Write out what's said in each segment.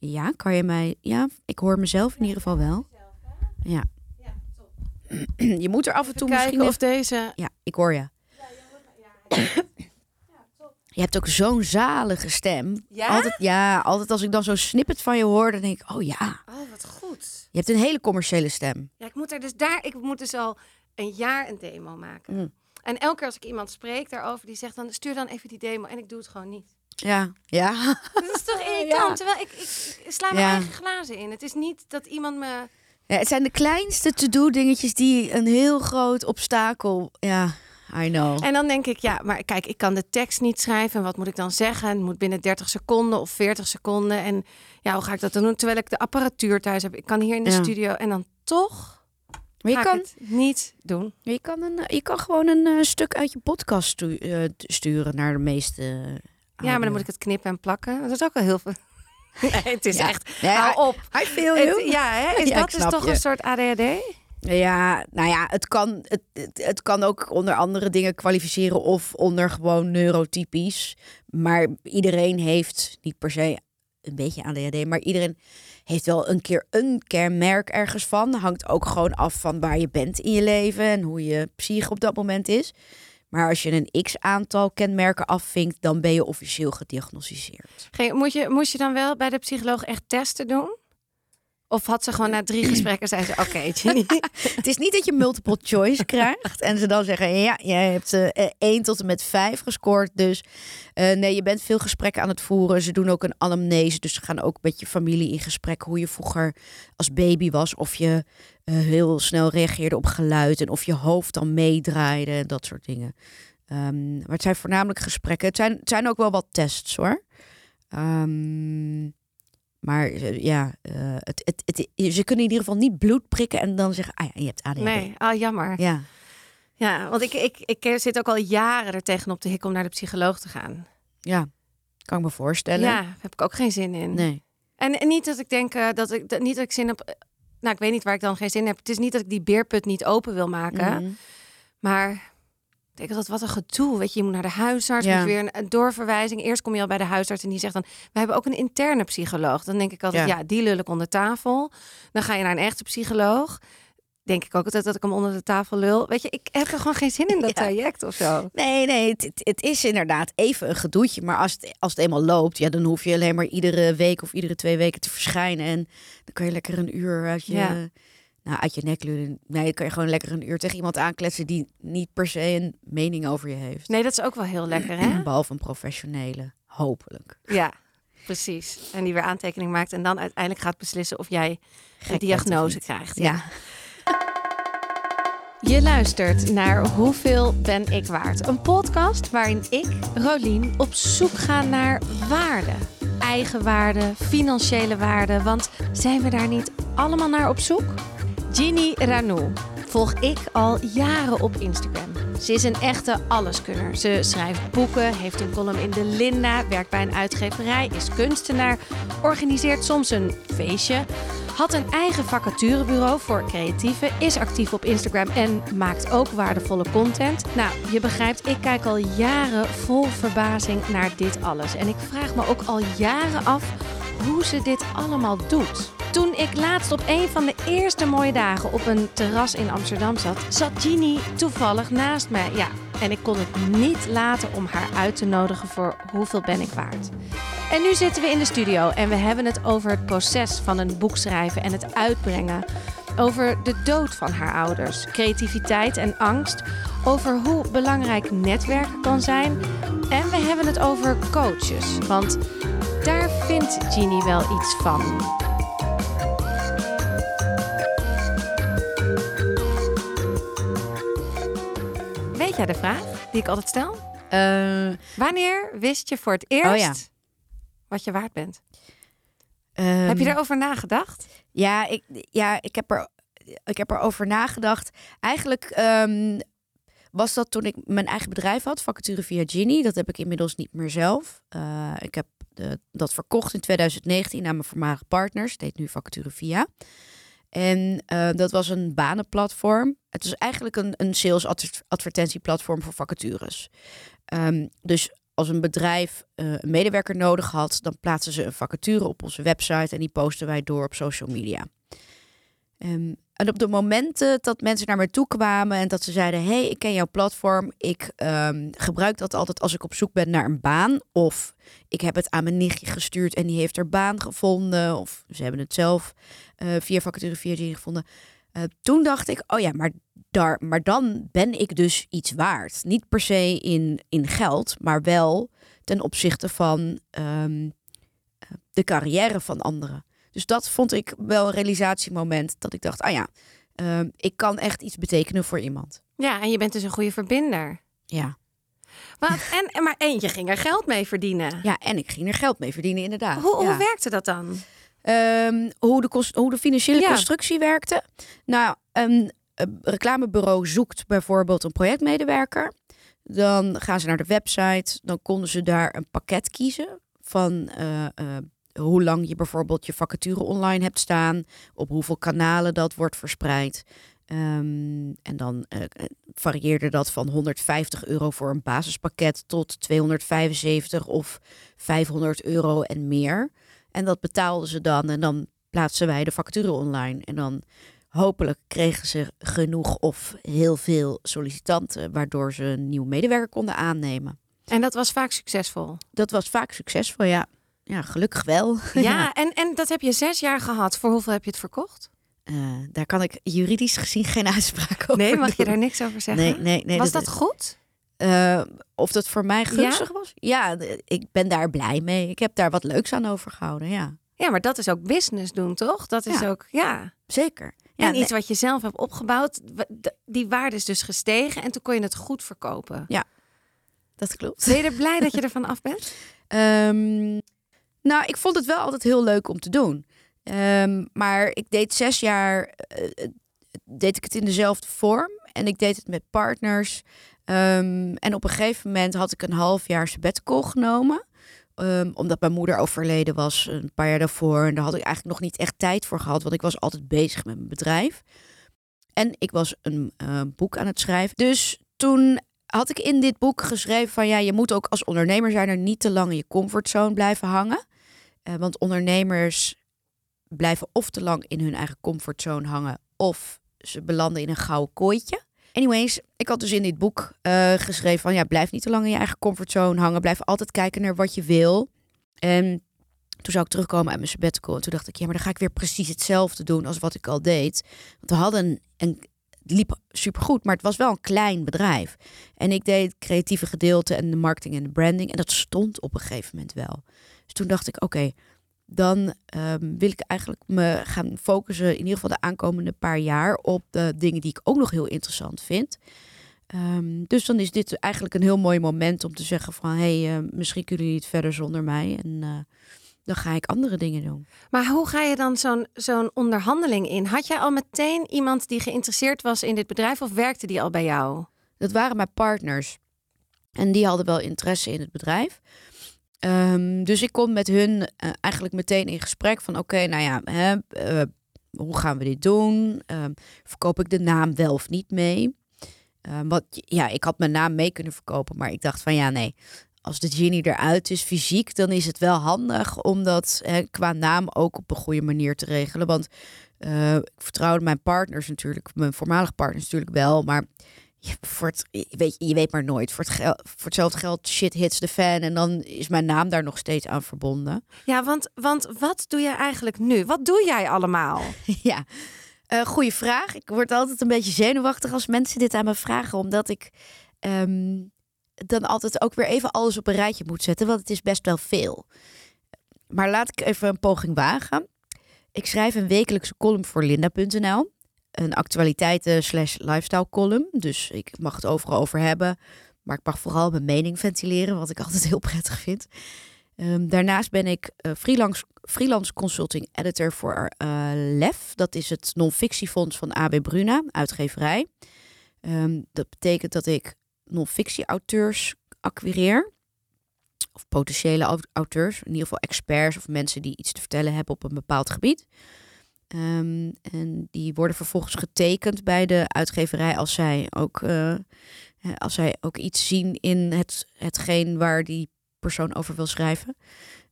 Ja, kan je mij... Ja, ik hoor mezelf in ieder geval wel. Ja. Je moet er af en toe Kijken misschien... of deze... Ja, ik hoor je. Je hebt ook zo'n zalige stem. Ja? Altijd, ja, altijd als ik dan zo'n snippet van je hoor, dan denk ik, oh ja. Oh, wat goed. Je hebt een hele commerciële stem. Ja, ik moet er dus daar... Ik moet dus al een jaar een demo maken. Mm. En elke keer als ik iemand spreek daarover, die zegt dan... Stuur dan even die demo. En ik doe het gewoon niet. Ja, ja. Dat is toch irritant? Terwijl ik, ik, ik sla mijn Ja. eigen glazen in. Het is niet dat iemand me... ja het zijn de kleinste to-do dingetjes die een heel groot obstakel... Ja, I know. En dan denk ik, ja, maar kijk, ik kan de tekst niet schrijven. En wat moet ik dan zeggen? Het moet binnen 30 seconden of 40 seconden. En ja, hoe ga ik dat dan doen? Terwijl ik de apparatuur thuis heb. Ik kan hier in de Ja. studio en dan toch Maar je kan, het niet doen. je kan, een, je kan gewoon een eh, stuk uit je podcast stu- eh, sturen naar de meeste... Ja, maar dan moet ik het knippen en plakken. Dat is ook wel heel veel. Nee, het is Ja. echt. Hou I- op. I feel you. Het- ja, hè? Is Ja, dat is snap toch je. een soort ADHD? Ja, nou ja, het kan, het, het, het kan ook onder andere dingen kwalificeren of onder gewoon neurotypisch. Maar iedereen heeft niet per se een beetje ADHD, maar iedereen heeft wel een keer een kenmerk ergens van. Hangt ook gewoon af van waar je bent in je leven en hoe je psyche op dat moment is. Maar als je een x-aantal kenmerken afvinkt, dan ben je officieel gediagnosticeerd. Moet je, moest je dan wel bij de psycholoog echt testen doen? Of had ze gewoon na drie gesprekken zei ze: Oké. Het is niet dat je multiple choice krijgt en ze dan zeggen: ja, jij hebt eh 1 tot en met 5 gescoord. Dus eh, nee, je bent veel gesprekken aan het voeren. Ze doen ook een anamnese, dus ze gaan ook met je familie in gesprek hoe je vroeger als baby was. Of je heel snel reageerde op geluid en of je hoofd dan meedraaide en dat soort dingen. Ehm, maar het zijn voornamelijk gesprekken. Het zijn, het zijn ook wel wat tests hoor. Ehm, maar eh, ja, eh, het, het, het, ze kunnen in ieder geval niet bloed prikken en dan zeggen, ah ja, je hebt ADHD. Nee, ah, jammer. Ja, Ja, want ik, ik, ik zit ook al jaren er tegenop te hikken om naar de psycholoog te gaan. ja, kan ik me voorstellen. Ja, daar heb ik ook geen zin in. Nee. En, en niet dat ik denk eh, dat ik dat, niet dat ik zin heb. Nou, ik weet niet waar ik dan geen zin in heb. Het is niet dat ik die beerput niet open wil maken. Mhm. Maar ik denk dat wat een gedoe. Weet je, je moet naar de huisarts, Ja. moet weer een, doorverwijzing. Eerst kom je al bij de huisarts en die zegt dan: we hebben ook een interne psycholoog. Dan denk ik altijd: Ja. ja, die lul ik onder tafel. Dan ga je naar een echte psycholoog. Denk ik ook altijd dat ik hem onder de tafel lul. Weet je, ik heb er gewoon geen zin in dat Ja. traject of zo. Nee, nee, het, het, het is inderdaad even een gedoetje. Maar als het, als het eenmaal loopt, ja, dan hoef je alleen maar iedere week of iedere twee weken te verschijnen. En dan kan je lekker een uur uit je, Ja. Nou, uit je nek lullen. Nee, kan je gewoon lekker een uur tegen iemand aankletsen die niet per se een mening over je heeft. Nee, dat is ook wel heel lekker, hè? Behalve een professionele, hopelijk. Ja, precies. En die weer aantekening maakt en dan uiteindelijk gaat beslissen of jij Gek een diagnose krijgt. Ja. Je luistert naar Hoeveel ben ik waard? Een podcast waarin ik, Rolien, op zoek ga naar waarde. Eigen waarde, financiële waarde, want zijn we daar niet allemaal naar op zoek? Ginny Ranou volg ik al jaren op Instagram. Ze is een echte alleskunner. Ze schrijft boeken, heeft een column in de Linda, werkt bij een uitgeverij, is kunstenaar, organiseert soms een feestje, had een eigen vacaturebureau voor creatieven, is actief op Instagram en maakt ook waardevolle content. Nou, je begrijpt, ik kijk al jaren vol verbazing naar dit alles. En ik vraag me ook al jaren af hoe ze dit allemaal doet. Toen ik laatst op een van de eerste mooie dagen op een terras in Amsterdam zat, zat Ginny toevallig naast mij. Ja, en ik kon het niet laten om haar uit te nodigen voor hoeveel ben ik waard. En nu zitten we in de studio en we hebben het over het proces van een boek schrijven en het uitbrengen. Over de dood van haar ouders, creativiteit en angst. Over hoe belangrijk netwerken kan zijn. En we hebben het over coaches. Want daar vindt Ginny wel iets van. Jij de vraag die ik altijd stel? Eh, Wanneer wist je voor het eerst Oh ja. wat je waard bent? ehm, Heb je daarover nagedacht? Ja, ik, ja ik, heb er, ik heb erover nagedacht. Eigenlijk ehm, was dat toen ik mijn eigen bedrijf had, Vacature via Ginny. Dat heb ik inmiddels niet meer zelf. Eh, ik heb de, dat verkocht in 2019 aan mijn voormalige partners. Heet nu Vacature via. En eh, dat was een banenplatform. Het is eigenlijk een, een sales adver- advertentieplatform voor vacatures. Ehm, dus als een bedrijf uh, een medewerker nodig had, dan plaatsen ze een vacature op onze website en die posten wij door op social media. Um, en op de momenten dat mensen naar me toe kwamen en dat ze zeiden: hey, ik ken jouw platform. Ik um, gebruik dat altijd als ik op zoek ben naar een baan. Of ik heb het aan mijn nichtje gestuurd en die heeft er baan gevonden. Of ze hebben het zelf uh, via vacature via gevonden. Uh, toen dacht ik: oh ja, maar, daar, maar dan ben ik dus iets waard. Niet per se in, in geld, maar wel ten opzichte van um, de carrière van anderen. Dus dat vond ik wel een realisatiemoment. Dat ik dacht, ah ja, uh, ik kan echt iets betekenen voor iemand. Ja, en je bent dus een goede verbinder. Ja. Wat, en, maar en je ging er geld mee verdienen. Ja, en ik ging er geld mee verdienen, inderdaad. Hoe, hoe werkte dat dan? Um, hoe, de kost, hoe de financiële constructie werkte. Nou, een, een reclamebureau zoekt bijvoorbeeld een projectmedewerker. Dan gaan ze naar de website. Dan konden ze daar een pakket kiezen van uh, uh, hoe lang je bijvoorbeeld je vacature online hebt staan, op hoeveel kanalen dat wordt verspreid. Um, en dan uh, varieerde dat van 150 euro voor een basispakket tot 275 of 500 euro en meer. En dat betaalden ze dan en dan plaatsen wij de vacature online. En dan hopelijk kregen ze genoeg of heel veel sollicitanten, waardoor ze een nieuwe medewerker konden aannemen. En dat was vaak succesvol? Dat was vaak succesvol, ja. Ja, gelukkig wel. Ja, En, en dat heb je zes jaar gehad. Voor hoeveel heb je het verkocht? Uh, daar kan ik juridisch gezien geen uitspraak over Nee, mag je daar niks over zeggen? Nee, nee, nee. Was dat, dat goed? Uh, of dat voor mij gunstig ja? was? Ja, ik ben daar blij mee. Ik heb daar wat leuks aan overgehouden, ja. Ja, maar dat is ook business doen, toch? Dat is ja. ook, ja. Zeker. Ja, en iets wat je zelf hebt opgebouwd, die waarde is dus gestegen en toen kon je het goed verkopen. Ja, dat klopt. Ben je er blij dat je ervan af bent? Um, nou, ik vond het wel altijd heel leuk om te doen. Um, maar ik deed zes jaar, uh, deed ik het in dezelfde vorm. En ik deed het met partners. Um, en op een gegeven moment had ik een half jaar sabbatical genomen. Um, omdat mijn moeder overleden was een paar jaar daarvoor. En daar had ik eigenlijk nog niet echt tijd voor gehad. Want ik was altijd bezig met mijn bedrijf. En ik was een uh, boek aan het schrijven. Dus toen had ik in dit boek geschreven van ja, je moet ook als ondernemer zijn er niet te lang in je comfortzone blijven hangen. Uh, want ondernemers blijven of te lang in hun eigen comfortzone hangen, of ze belanden in een gouden kooitje. Anyways, ik had dus in dit boek uh, geschreven van ja, blijf niet te lang in je eigen comfortzone hangen. Blijf altijd kijken naar wat je wil. En toen zou ik terugkomen uit mijn sabbatical. En toen dacht ik, ja, maar dan ga ik weer precies hetzelfde doen als wat ik al deed. Want we hadden een, een het liep supergoed, maar het was wel een klein bedrijf. En ik deed het creatieve gedeelte en de marketing en de branding. En dat stond op een gegeven moment wel. Dus toen dacht ik, oké, dan um, wil ik eigenlijk me gaan focussen, in ieder geval de aankomende paar jaar, op de dingen die ik ook nog heel interessant vind. Um, dus dan is dit eigenlijk een heel mooi moment om te zeggen van, hé, hey, uh, misschien kunnen jullie het verder zonder mij. En uh, dan ga ik andere dingen doen. Maar hoe ga je dan zo'n zo'n onderhandeling in? Had jij al meteen iemand die geïnteresseerd was in dit bedrijf of werkte die al bij jou? Dat waren mijn partners. En die hadden wel interesse in het bedrijf. Um, dus ik kon met hun uh, eigenlijk meteen in gesprek van oké, nou ja, hè, uh, hoe gaan we dit doen? Uh, verkoop ik de naam wel of niet mee? wat, ja, ik had mijn naam mee kunnen verkopen, maar ik dacht van ja, nee. Als de genie eruit is fysiek, dan is het wel handig om dat hè, qua naam ook op een goede manier te regelen. Want uh, ik vertrouwde mijn partners natuurlijk, mijn voormalige partners natuurlijk wel, maar voor het, weet, je weet maar nooit. Voor, het voor hetzelfde geld shit hits de fan. En dan is mijn naam daar nog steeds aan verbonden. Ja, want, want wat doe je eigenlijk nu? Wat doe jij allemaal? ja, uh, goede vraag. Ik word altijd een beetje zenuwachtig als mensen dit aan me vragen. Omdat ik um, dan altijd ook weer even alles op een rijtje moet zetten. Want het is best wel veel. Maar laat ik even een poging wagen. Ik schrijf een wekelijkse column voor linda.nl een actualiteiten slash lifestyle column. Dus ik mag het overal over hebben. Maar ik mag vooral mijn mening ventileren, wat ik altijd heel prettig vind. Um, daarnaast ben ik uh, freelance, freelance consulting editor voor uh, LEF. Dat is het non-fictiefonds van AB Bruna, uitgeverij. Um, dat betekent dat ik non-fictie auteurs acquireer. Of potentiële auteurs, in ieder geval experts of mensen die iets te vertellen hebben op een bepaald gebied. Um, en die worden vervolgens getekend bij de uitgeverij als zij ook Eh, als zij ook iets zien in het, hetgeen waar die persoon over wil schrijven.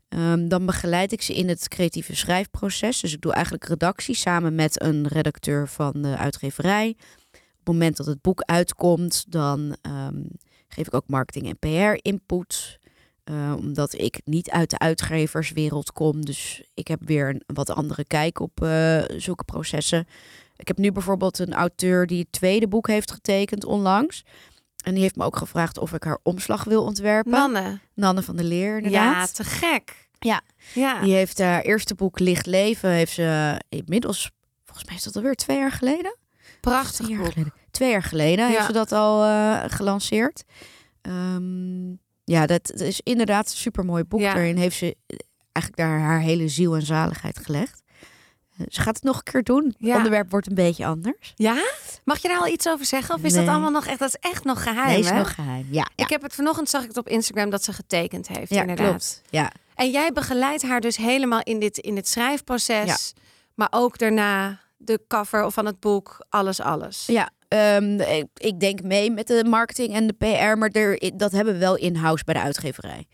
Ehm, dan begeleid ik ze in het creatieve schrijfproces. Dus ik doe eigenlijk redactie samen met een redacteur van de uitgeverij. Op het moment dat het boek uitkomt, dan ehm, geef ik ook marketing en PR-input. Uh, omdat ik niet uit de uitgeverswereld kom. Dus ik heb weer een wat andere kijk op uh, zulke processen. Ik heb nu bijvoorbeeld een auteur die het tweede boek heeft getekend onlangs. En die heeft me ook gevraagd of ik haar omslag wil ontwerpen. Nanne. Nanne van der Leer, inderdaad. Ja, te gek. Ja. ja. Die heeft haar eerste boek Licht Leven, heeft ze inmiddels, volgens mij is dat alweer twee jaar geleden. Prachtig twee jaar boek. geleden. Twee jaar geleden Ja. heeft ze dat al uh, gelanceerd. Um, ja, dat, is inderdaad een supermooi boek. Ja. Daarin heeft ze eigenlijk daar haar hele ziel en zaligheid gelegd. Uh, Ze gaat het nog een keer doen. Het Ja. onderwerp wordt een beetje anders. Ja? Mag je daar al iets over zeggen? Of is Nee. dat allemaal nog echt, dat is echt nog geheim, nee, is hè? nog geheim. Ja, ja. Ik heb het vanochtend zag ik het op Instagram dat ze getekend heeft, ja inderdaad. klopt. Ja. En jij begeleidt haar dus helemaal in dit, in dit schrijfproces. Maar ook daarna de cover van het boek, alles, alles. Ja, um, ik, denk mee met de marketing en de PR, maar er, dat hebben we wel in-house bij de uitgeverij.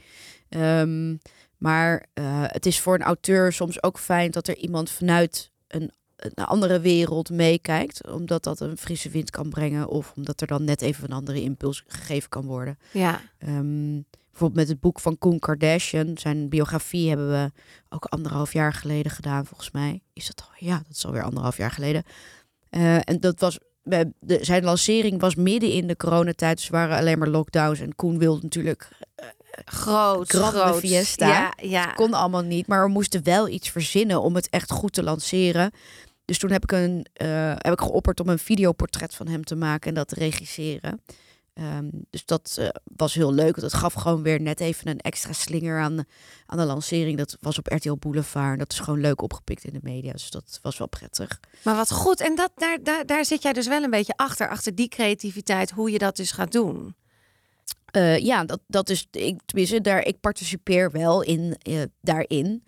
Um, maar uh, het is voor een auteur soms ook fijn dat er iemand vanuit een, een andere wereld meekijkt, omdat dat een frisse wind kan brengen of omdat er dan net even een andere impuls gegeven kan worden. Ja. Um, bijvoorbeeld met het boek van Koen Kardashian, zijn biografie hebben we ook anderhalf jaar geleden gedaan, volgens mij. Is dat al? Ja, dat is alweer anderhalf jaar geleden. Uh, en dat was de, zijn lancering was midden in de coronatijd, dus waren alleen maar lockdowns. En Koen wilde natuurlijk uh, groot, groot. fiesta. Ja, ja. Het kon allemaal niet, maar we moesten wel iets verzinnen om het echt goed te lanceren. Dus toen heb ik, een, uh, heb ik geopperd om een videoportret van hem te maken en dat te regisseren. Um, dus dat uh, was heel leuk. Dat gaf gewoon weer net even een extra slinger aan, aan de lancering. Dat was op RTL Boulevard. Dat is gewoon leuk opgepikt in de media. Dus dat was wel prettig. Maar wat goed. En dat, daar, daar, daar zit jij dus wel een beetje achter. Achter die creativiteit. Hoe je dat dus gaat doen. Uh, ja, dat, dat is. Ik, tenminste, daar, ik participeer wel in, uh, daarin.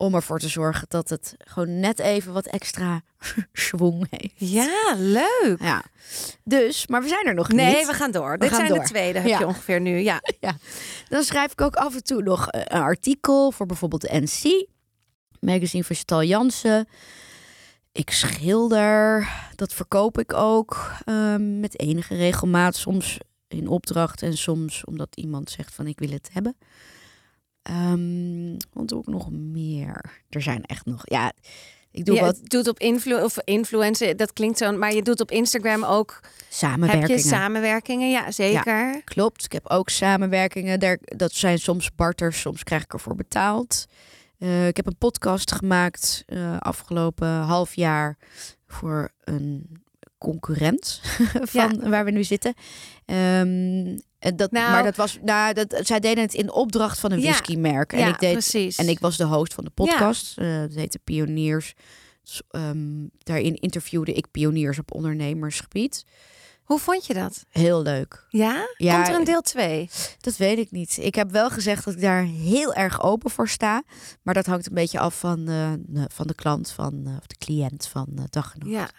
Om ervoor te zorgen dat het gewoon net even wat extra schwung heeft. Ja, leuk. Ja. Dus, maar we zijn er nog nee, niet. Nee, we gaan door. We Dit gaan zijn door. de tweede, heb Ja. je ongeveer nu. Ja. ja. Dan schrijf ik ook af en toe nog eh, een artikel voor bijvoorbeeld de NC. Magazine van Chantal Jansen. Ik schilder. Dat verkoop ik ook um, met enige regelmaat. Soms in opdracht en soms omdat iemand zegt van ik wil het hebben. Um, wat doe ik nog meer? Er zijn echt nog. Ja, ik doe wat. doet op influ of influencer, dat klinkt zo, maar je doet op Instagram ook samenwerkingen. Heb je samenwerkingen? Ja, zeker. Ja, klopt. Ik heb ook samenwerkingen. Daar, dat zijn soms barters, soms krijg ik ervoor betaald. Uh, ik heb een podcast gemaakt uh, afgelopen half jaar voor een concurrent van ja. waar we nu zitten. Um, dat, nou, maar dat was, nou, dat, zij deden het in opdracht van een Ja, whiskymerk. En ja, ik deed, precies. En ik was de host van de podcast. Ja. Uh, heette Pioniers. Dus, um, daarin interviewde ik pioniers op ondernemersgebied. Hoe vond je dat? Heel leuk. Ja? Ja, Komt er een deel 2? Dat weet ik niet. Ik heb wel gezegd dat ik daar heel erg open voor sta. Maar dat hangt een beetje af van, uh, van de klant, van, uh, of de cliënt van dag en nacht. Ja.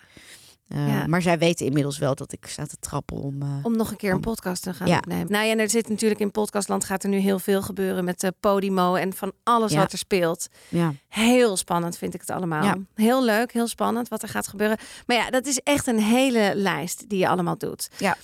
Uh, Ja. Maar zij weten inmiddels wel dat ik sta te trappen om. uh, Om nog een keer een podcast te gaan Ja. opnemen. Nou ja, en er zit natuurlijk in podcastland gaat er nu heel veel gebeuren met de Podimo en van alles Ja. wat er speelt. ja. Heel spannend vind ik het allemaal. Ja. Heel leuk, heel spannend wat er gaat gebeuren. Maar ja, dat is echt een hele lijst die je allemaal doet. Ja.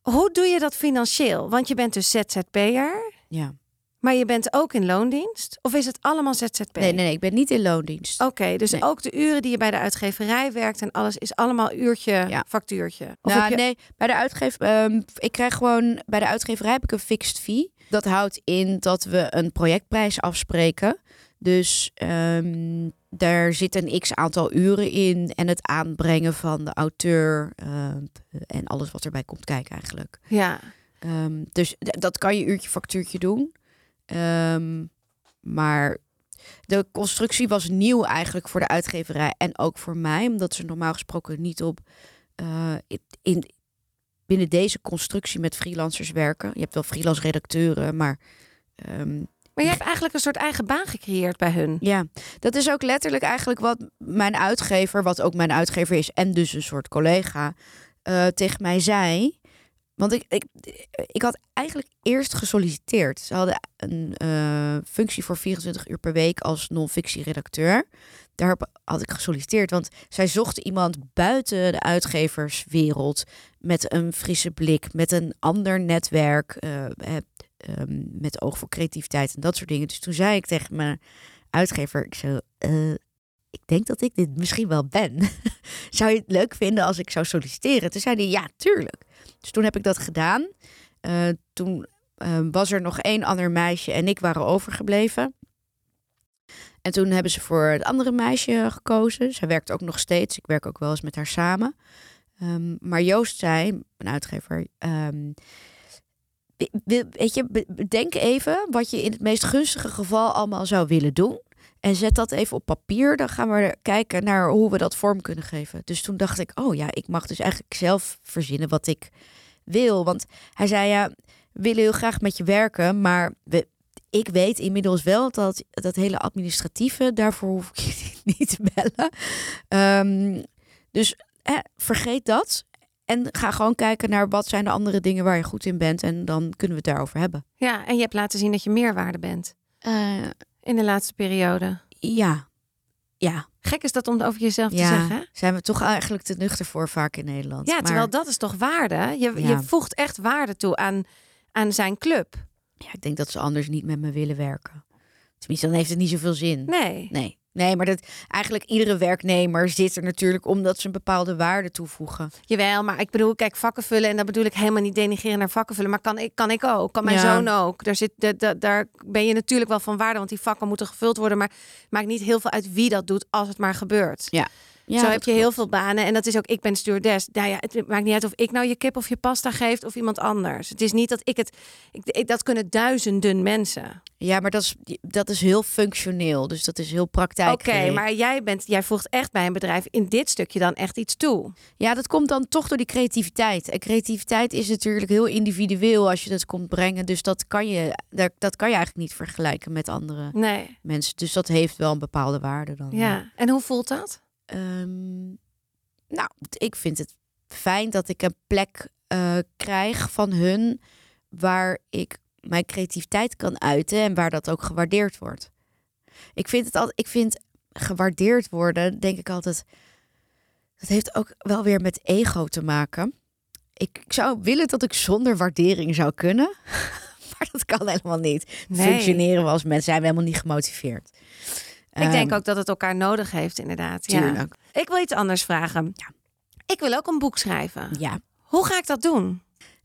Hoe doe je dat financieel? Want je bent dus ZZP'er, ja. Maar je bent ook in loondienst. Of is het allemaal ZZP? Nee, nee, nee, ik ben niet in loondienst. Oké, dus Nee. ook de uren die je bij de uitgeverij werkt en alles is allemaal uurtje, Ja. factuurtje. Of nou, je... nee, bij de uitgever, ehm, ik krijg gewoon bij de uitgeverij heb ik een fixed fee. Dat houdt in dat we een projectprijs afspreken. Dus ehm, daar zit een x aantal uren in en het aanbrengen van de auteur ehm, en alles wat erbij komt kijken eigenlijk. Ja, Ehm, dus dat kan je uurtje factuurtje doen. Ehm, maar de constructie was nieuw eigenlijk voor de uitgeverij en ook voor mij, omdat ze normaal gesproken niet op eh, in, in- binnen deze constructie met freelancers werken. Je hebt wel freelance redacteuren, maar ehm, maar je hebt eigenlijk een soort eigen baan gecreëerd bij hun. ja, dat is ook letterlijk eigenlijk wat mijn uitgever, wat ook mijn uitgever is en dus een soort collega, eh, tegen mij zei. Want ik, ik, ik had eigenlijk eerst gesolliciteerd. Ze hadden een uh, functie voor 24 uur per week als non-fictie-redacteur. Daar had ik gesolliciteerd, want zij zochten iemand buiten de uitgeverswereld met een frisse blik, met een ander netwerk, uh, um, met oog voor creativiteit en dat soort dingen. Dus toen zei ik tegen mijn uitgever, ik zo, uh, ik denk dat ik dit misschien wel ben. zou je het leuk vinden als ik zou solliciteren? Toen zei hij, ja, tuurlijk. Dus toen heb ik dat gedaan. Uh, toen uh, was er nog één ander meisje en ik waren overgebleven. En toen hebben ze voor het andere meisje gekozen. Zij werkt ook nog steeds. Ik werk ook wel eens met haar samen. Um, maar Joost zei, mijn uitgever, um, weet je, bedenk even wat je in het meest gunstige geval allemaal zou willen doen. En zet dat even op papier. Dan gaan we kijken naar hoe we dat vorm kunnen geven. Dus toen dacht ik, oh ja, ik mag dus eigenlijk zelf verzinnen wat ik wil. Want hij zei, ja, we willen heel graag met je werken. Maar we, ik weet inmiddels wel dat dat hele administratieve, daarvoor hoef ik je niet te bellen. Um, dus vergeet dat. En ga gewoon kijken naar wat zijn de andere dingen waar je goed in bent. En dan kunnen we het daarover hebben. Ja, en je hebt laten zien dat je meerwaarde bent. Uh, in de laatste periode. Ja. Ja. Gek is dat om over jezelf ja, te zeggen. Zijn we toch eigenlijk te nuchter voor vaak in Nederland. Ja, terwijl dat is toch waarde. Je, je voegt echt waarde toe aan, aan zijn club. Ja, ik denk dat ze anders niet met me willen werken. Tenminste, dan heeft het niet zoveel zin. Nee. Nee. Nee, maar dat eigenlijk iedere werknemer zit er natuurlijk omdat ze een bepaalde waarde toevoegen. Jawel, maar ik bedoel, kijk, vakken vullen en dat bedoel ik helemaal niet denigreren naar vakken vullen, maar kan ik, kan ik ook, kan mijn zoon ook. Daar, zit, de, daar ben je natuurlijk wel van waarde, want die vakken moeten gevuld worden, maar maakt niet heel veel uit wie dat doet als het maar gebeurt. Ja. Ja, Zo heb je heel veel banen. En dat is ook, ik ben stewardess. Nou ja, het maakt niet uit of ik nou je kip of je pasta geeft of iemand anders. Het is niet dat ik het. Ik, dat kunnen duizenden mensen. Ja, maar dat is, dat is heel functioneel. Dus dat is heel praktijk. Oké, maar jij, bent, jij voegt echt bij een bedrijf in dit stukje dan echt iets toe. Ja, dat komt dan toch door die creativiteit. En creativiteit is natuurlijk heel individueel als je dat komt brengen. Dus dat kan je, dat, dat kan je eigenlijk niet vergelijken met andere nee. mensen. Dus dat heeft wel een bepaalde waarde dan. Ja, en hoe voelt dat? Um, nou, ik vind het fijn dat ik een plek uh, krijg van hun waar ik mijn creativiteit kan uiten en waar dat ook gewaardeerd wordt. Ik vind het altijd, ik vind gewaardeerd worden, denk ik altijd, dat heeft ook wel weer met ego te maken. Ik, ik zou willen dat ik zonder waardering zou kunnen, maar dat kan helemaal niet. Nee. Functioneren we als mensen zijn we helemaal niet gemotiveerd. Ik denk ook dat het elkaar nodig heeft, inderdaad. Tuurlijk. Ja. Ik wil iets anders vragen. Ja. Ik wil ook een boek schrijven. Ja. Hoe ga ik dat doen?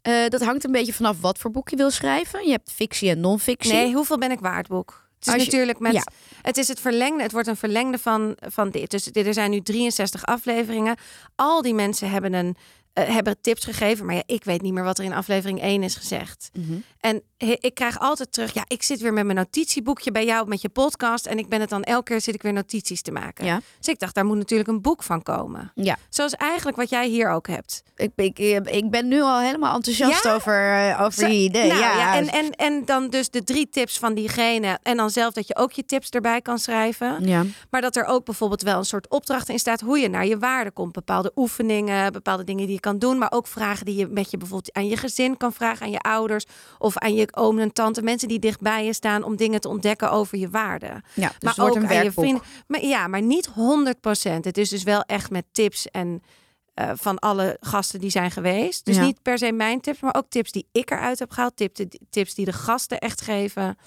Uh, dat hangt een beetje vanaf wat voor boek je wil schrijven. Je hebt fictie en non-fictie. Nee, hoeveel ben ik waard boek? Het is natuurlijk met. Ja. Het is het verlengde. Het wordt een verlengde van, van dit. Dus er zijn nu 63 afleveringen. Al die mensen hebben een hebben tips gegeven. Maar ja, ik weet niet meer wat er in aflevering 1 is gezegd. Mm -hmm. En ik krijg altijd terug, ja, ik zit weer met mijn notitieboekje bij jou met je podcast. En ik ben het dan elke keer zit ik weer notities te maken. Ja. Dus ik dacht, daar moet natuurlijk een boek van komen. Ja. Zoals eigenlijk wat jij hier ook hebt. Ik, ik, ik ben nu al helemaal enthousiast ja? over, uh, over die idee. Nou, ja. ja. En, en, en dan dus de drie tips van diegene. En dan zelf dat je ook je tips erbij kan schrijven. Ja. Maar dat er ook bijvoorbeeld wel een soort opdracht in staat hoe je naar je waarde komt. Bepaalde oefeningen, bepaalde dingen die je kan doen. Maar ook vragen die je met je bijvoorbeeld aan je gezin kan vragen, aan je ouders of aan je oom en tante, mensen die dichtbij je staan om dingen te ontdekken over je waarde. Ja, dus maar ook een aan je vrienden. Maar ja, maar niet 100% Het is dus wel echt met tips en uh, van alle gasten die zijn geweest. Dus Ja. niet per se mijn tips, maar ook tips die ik eruit heb gehaald. Tips, tips die de gasten echt geven.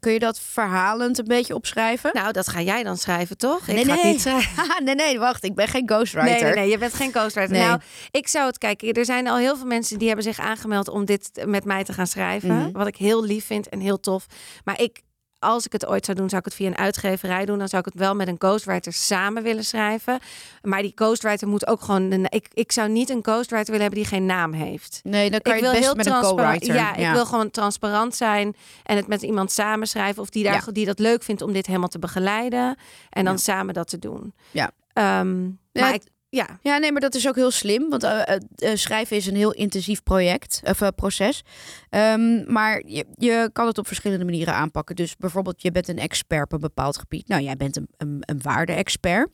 Kun je dat verhalend een beetje opschrijven? Nou, dat ga jij dan schrijven, toch? nee, ik ga het nee. niet schrijven. Haha, nee, nee, wacht. Ik ben geen ghostwriter. Nee, nee, nee, je bent geen ghostwriter. Nee. Nou, ik zou het kijken. Er zijn al heel veel mensen die hebben zich aangemeld om dit met mij te gaan schrijven. Mhm. Wat ik heel lief vind en heel tof. Maar ik, als ik het ooit zou doen, zou ik het via een uitgeverij doen. Dan zou ik het wel met een ghostwriter samen willen schrijven. Maar die ghostwriter moet ook gewoon. Een, ik, ik zou niet een ghostwriter willen hebben die geen naam heeft. Nee, dan kan ik je wil best heel met een co-writer. Ja, ik wil gewoon transparant zijn en het met iemand samenschrijven of die daar Ja. die dat leuk vindt om dit helemaal te begeleiden en dan Ja. samen dat te doen. Ja. Ehm, Ja, maar ik, ja, Ja, nee, maar dat is ook heel slim. Want eh, eh, eh, schrijven is een heel intensief project of proces. Ehm, maar je, je kan het op verschillende manieren aanpakken. Dus bijvoorbeeld, je bent een expert op een bepaald gebied. Nou, jij bent een, een, een waarde-expert.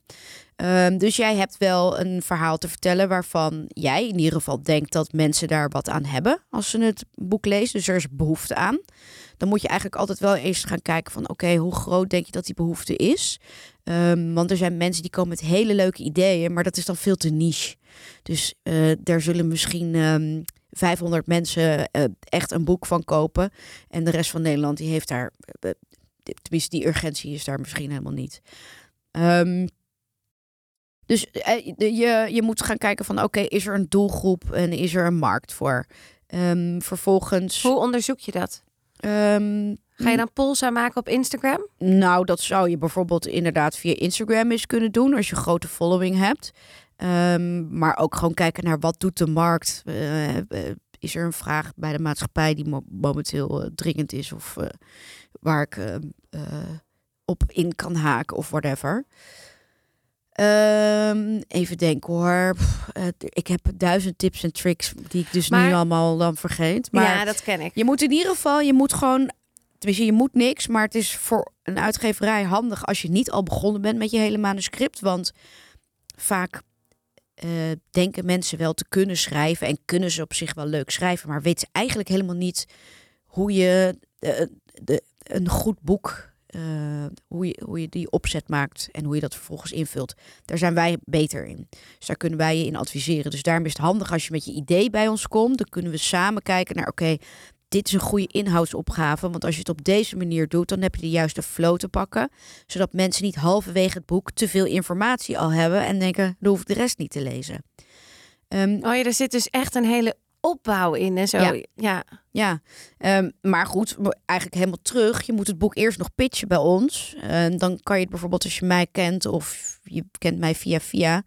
Ehm, dus jij hebt wel een verhaal te vertellen waarvan jij in ieder geval denkt dat mensen daar wat aan hebben als ze het boek lezen. Dus er is behoefte aan. Dan moet je eigenlijk altijd wel eerst gaan kijken van oké, hoe groot denk je dat die behoefte is? Ehm, want er zijn mensen die komen met hele leuke ideeën, maar dat is dan veel te niche. Dus uh, daar zullen misschien um, ehm, 500 mensen uh, echt een boek van kopen. En de rest van Nederland die heeft daar, uh, tenminste die urgentie is daar misschien helemaal niet. Um, dus je, je moet gaan kijken van oké, is er een doelgroep en is er een markt voor? Vervolgens. Hoe onderzoek je dat? Um, Ga je dan polls aanmaken op Instagram? Nou, dat zou je bijvoorbeeld inderdaad via Instagram eens kunnen doen als je een grote following hebt. Um, maar ook gewoon kijken naar wat doet de markt. Uh, is er een vraag bij de maatschappij die mo momenteel uh, dringend is of waar ik op in kan haken of whatever. Um, even denken hoor. ik heb duizend tips en tricks die ik dus nu allemaal dan vergeet. Maar ja, dat ken ik. Je moet in ieder geval, je moet gewoon, tenminste je moet niks, maar het is voor een uitgeverij handig als je niet al begonnen bent met je hele manuscript, want vaak uh, denken mensen wel te kunnen schrijven en kunnen ze op zich wel leuk schrijven, maar weten eigenlijk helemaal niet hoe je de, de, een goed boek hoe, je, hoe je die opzet maakt en hoe je dat vervolgens invult. Daar zijn wij beter in. Dus daar kunnen wij je in adviseren. Dus daarom is het handig als je met je idee bij ons komt. Dan kunnen we samen kijken naar, oké, dit is een goede inhoudsopgave. Want als je het op deze manier doet, dan heb je de juiste flow te pakken. Zodat mensen niet halverwege het boek te veel informatie al hebben en denken, dan hoef ik de rest niet te lezen. Um, oh ja, er zit dus echt een hele opbouw in en zo. Ja, ja. ja. Um, maar goed, eigenlijk helemaal terug. Je moet het boek eerst nog pitchen bij ons. Uh, dan kan je het bijvoorbeeld als je mij kent of je kent mij via via.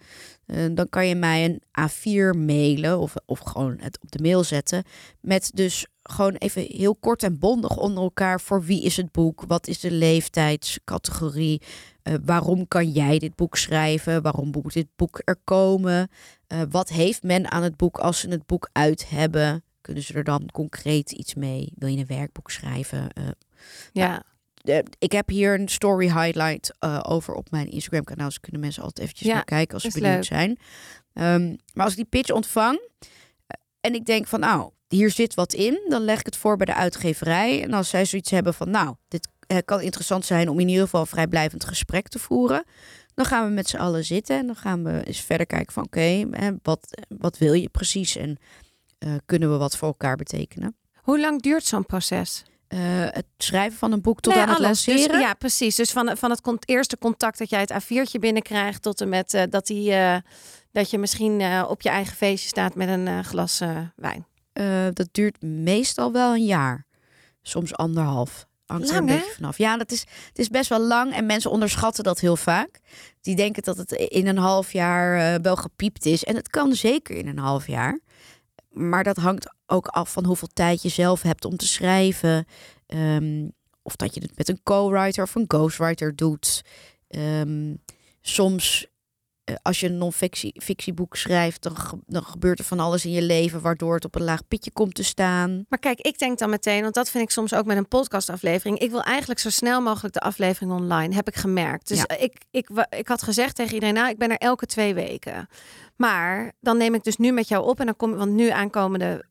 Uh, dan kan je mij een A4 mailen of, of gewoon het op de mail zetten. Met dus gewoon even heel kort en bondig onder elkaar. Voor wie is het boek? Wat is de leeftijdscategorie? Uh, waarom kan jij dit boek schrijven? Waarom moet dit boek er komen? Uh, wat heeft men aan het boek als ze het boek uit hebben? Kunnen ze er dan concreet iets mee? Wil je een werkboek schrijven? Uh, ja. Nou, ik heb hier een story highlight over op mijn Instagram kanaal. Dus kunnen mensen altijd eventjes ja, naar kijken als ze benieuwd leuk. zijn. Um, maar als ik die pitch ontvang en ik denk van nou, hier zit wat in, dan leg ik het voor bij de uitgeverij. En als zij zoiets hebben van nou, dit kan interessant zijn om in ieder geval een vrijblijvend gesprek te voeren. Dan gaan we met z'n allen zitten en dan gaan we eens verder kijken van oké, okay, wat, wat wil je precies en uh, kunnen we wat voor elkaar betekenen. Hoe lang duurt zo'n proces? Uh, het schrijven van een boek tot nee, aan het. Dus lanceren? Dus, ja, precies. Dus van, van het eerste contact dat jij het A4'tje binnenkrijgt tot en met uh, dat, die, dat je misschien op je eigen feestje staat met een glas wijn. dat duurt meestal wel een jaar. Soms anderhalf hangt lang, er een beetje vanaf. Ja, dat is, het is best wel lang en mensen onderschatten dat heel vaak. Die denken dat het in een half jaar wel gepiept is. En het kan zeker in een half jaar. Maar dat hangt ook af van hoeveel tijd je zelf hebt om te schrijven. Um, of dat je het met een co-writer of een ghostwriter doet. Um, soms als je een non-fictieboek schrijft, dan, dan gebeurt er van alles in je leven waardoor het op een laag pitje komt te staan. Maar kijk, ik denk dan meteen, want dat vind ik soms ook met een podcastaflevering. Ik wil eigenlijk zo snel mogelijk de aflevering online, heb ik gemerkt. Dus ik, ik, ik had gezegd tegen iedereen, nou, ik ben er elke twee weken. Maar dan neem ik dus nu met jou op en dan kom, want nu aankomende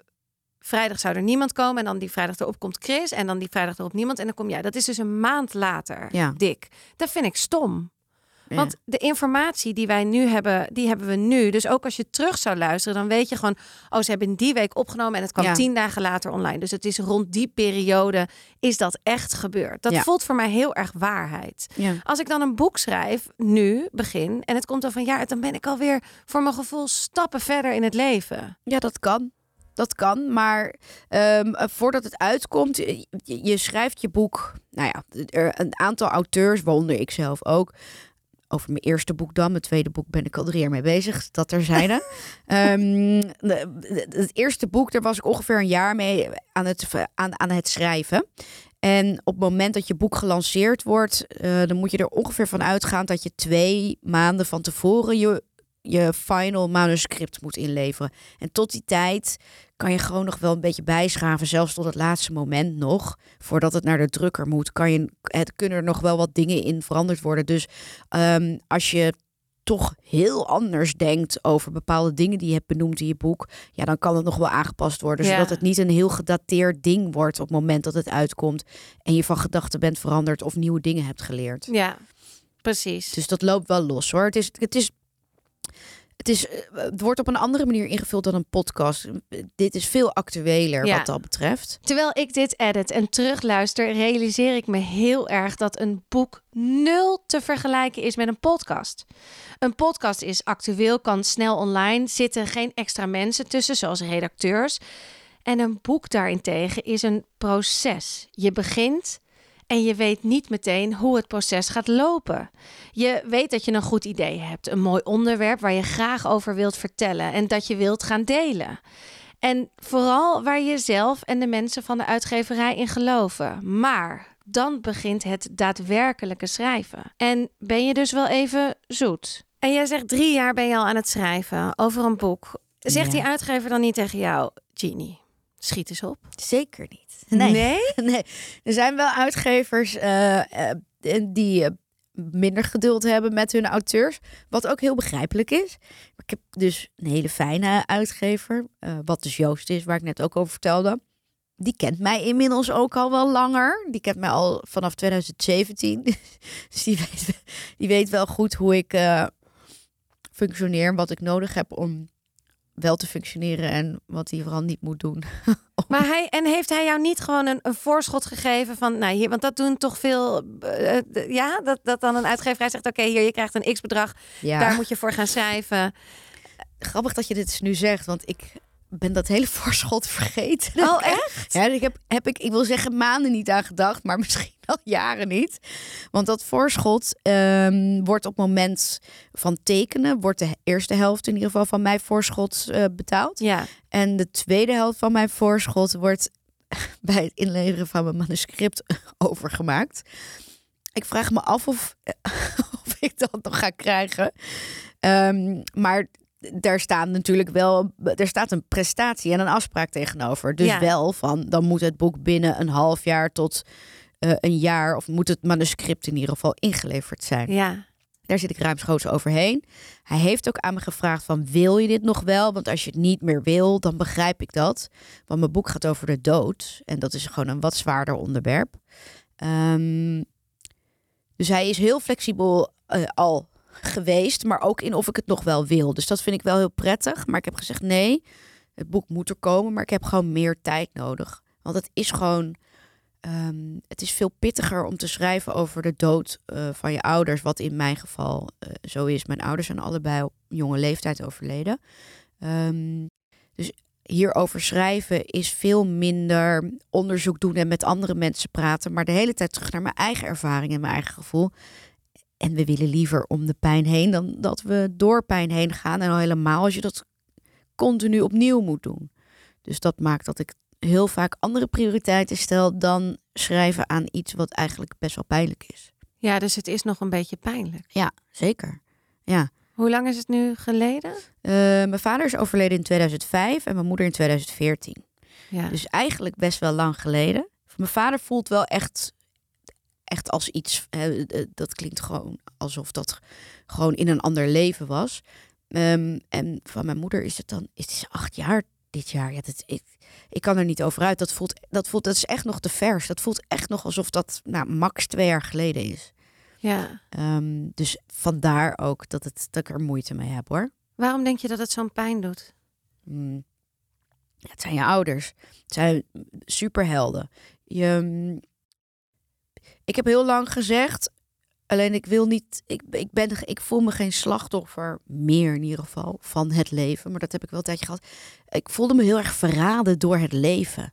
vrijdag zou er niemand komen. En dan die vrijdag erop komt Chris. En dan die vrijdag erop niemand. En dan kom jij. Dat is dus een maand later, ja. dik. Dat vind ik stom. Want de informatie die wij nu hebben, die hebben we nu. Dus ook als je terug zou luisteren, dan weet je gewoon, oh, ze hebben in die week opgenomen en het kwam tien dagen later online. Dus het is rond die periode is dat echt gebeurd. Dat voelt voor mij heel erg waarheid. Als ik dan een boek schrijf, nu begin, en het komt dan van ja, dan ben ik alweer voor mijn gevoel stappen verder in het leven. Ja, dat kan. Dat kan, maar um, voordat het uitkomt, je, je, schrijft je boek. Nou ja, er een aantal auteurs, waaronder ik zelf ook, over mijn eerste boek dan. Mijn tweede boek ben ik al drie jaar mee bezig. Dat er zijn. um, het eerste boek, daar was ik ongeveer een jaar mee aan het, aan, aan het schrijven. En op het moment dat je boek gelanceerd wordt, uh, dan moet je er ongeveer van uitgaan dat je twee maanden van tevoren je je final manuscript moet inleveren. En tot die tijd kan je gewoon nog wel een beetje bijschaven, zelfs tot het laatste moment nog, voordat het naar de drukker moet, kan je, het kunnen er nog wel wat dingen in veranderd worden. Dus um, als je toch heel anders denkt over bepaalde dingen die je hebt benoemd in je boek, ja, dan kan het nog wel aangepast worden, Ja. zodat het niet een heel gedateerd ding wordt op het moment dat het uitkomt en je van gedachten bent veranderd of nieuwe dingen hebt geleerd. Ja, precies. Dus dat loopt wel los hoor. Het is, het is, het is, eh, het wordt op een andere manier ingevuld dan een podcast. Dit is veel actueler Ja. wat dat betreft. Terwijl ik dit edit en terugluister, realiseer ik me heel erg dat een boek nul te vergelijken is met een podcast. Een podcast is actueel, kan snel online, zitten geen extra mensen tussen, zoals redacteurs. En een boek daarentegen is een proces. Je begint en je weet niet meteen hoe het proces gaat lopen. Je weet dat je een goed idee hebt, een mooi onderwerp waar je graag over wilt vertellen en dat je wilt gaan delen. En vooral waar je zelf en de mensen van de uitgeverij in geloven. Maar dan begint het daadwerkelijke schrijven. En ben je dus wel even zoet. En jij zegt drie jaar ben je al aan het schrijven over een boek. Zegt Ja. die uitgever dan niet tegen jou, Genie, schiet eens op? Zeker niet. Nee. Nee? nee. Er zijn wel uitgevers eh, eh, die eh, minder geduld hebben met hun auteurs. Wat ook heel begrijpelijk is. Ik heb dus een hele fijne uitgever. wat dus Joost is, waar ik net ook over vertelde. Die kent mij inmiddels ook al wel langer. Die kent mij al vanaf 2017. dus die weet, die weet wel goed hoe ik eh, functioneer. en Wat ik nodig heb om wel te functioneren. En wat hij vooral niet moet doen. Maar hij, en heeft hij jou niet gewoon een, een voorschot gegeven van, nou hier, want dat doen toch veel, eh, eh, ja, dat, dat dan een uitgeverij zegt, oké, hier, je krijgt een x-bedrag, Ja. daar moet je voor gaan schrijven. Grappig dat je dit dus nu zegt, want ik ben dat hele voorschot vergeten. Oh, echt? Ja, ik heb, heb ik, ik wil zeggen maanden niet aan gedacht, maar misschien al jaren niet. Want dat voorschot ehm, wordt op het moment van tekenen, wordt de eerste helft in ieder geval van mijn voorschot eh, betaald. Ja. En de tweede helft van mijn voorschot wordt bij het inleveren van mijn manuscript overgemaakt. Ik vraag me af of, of ik dat nog ga krijgen. Ehm, maar daar staan natuurlijk wel, er staat een prestatie en een afspraak tegenover. Dus Ja. wel van, dan moet het boek binnen een half jaar tot eh, een jaar, of moet het manuscript in ieder geval ingeleverd zijn. Ja. Daar zit ik ruimschoots overheen. Hij heeft ook aan me gevraagd van wil je dit nog wel? Want als je het niet meer wil, dan begrijp ik dat. Want mijn boek gaat over de dood. En dat is gewoon een wat zwaarder onderwerp. Ehm, dus hij is heel flexibel eh, al geweest. Maar ook in of ik het nog wel wil. Dus dat vind ik wel heel prettig. Maar ik heb gezegd nee, het boek moet er komen. Maar ik heb gewoon meer tijd nodig. Want het is gewoon... Ehm, het is veel pittiger om te schrijven over de dood eh, van je ouders, wat in mijn geval eh, zo is. Mijn ouders zijn allebei op jonge leeftijd overleden. Ehm, dus hierover schrijven is veel minder onderzoek doen en met andere mensen praten, maar de hele tijd terug naar mijn eigen ervaring en mijn eigen gevoel. En we willen liever om de pijn heen dan dat we door pijn heen gaan. En al helemaal als je dat continu opnieuw moet doen. Dus dat maakt dat ik heel vaak andere prioriteiten stel dan schrijven aan iets wat eigenlijk best wel pijnlijk is. Ja, dus het is nog een beetje pijnlijk. Ja, zeker. Ja. Hoe lang is het nu geleden? Eh, mijn vader is overleden in 2005 en mijn moeder in 2014. Ja. Dus eigenlijk best wel lang geleden. Mijn vader voelt wel echt, echt als iets. hè, eh, dat klinkt gewoon alsof dat gewoon in een ander leven was. Ehm, en van mijn moeder is het dan. Het is acht jaar dit jaar. Ja, dat, ik, ik kan er niet over uit. Dat voelt, dat voelt. Dat is echt nog te vers. Dat voelt echt nog alsof dat nou, max twee jaar geleden is. ja. Ehm, dus vandaar ook dat, het, dat ik er moeite mee heb hoor. Waarom denk je dat het zo'n pijn doet? Mm. Ja, het zijn je ouders. Het zijn superhelden. Je, ik heb heel lang gezegd, alleen ik wil niet, ik, ik, ben, ik voel me geen slachtoffer meer in ieder geval van het leven. Maar dat heb ik wel een tijdje gehad. Ik voelde me heel erg verraden door het leven.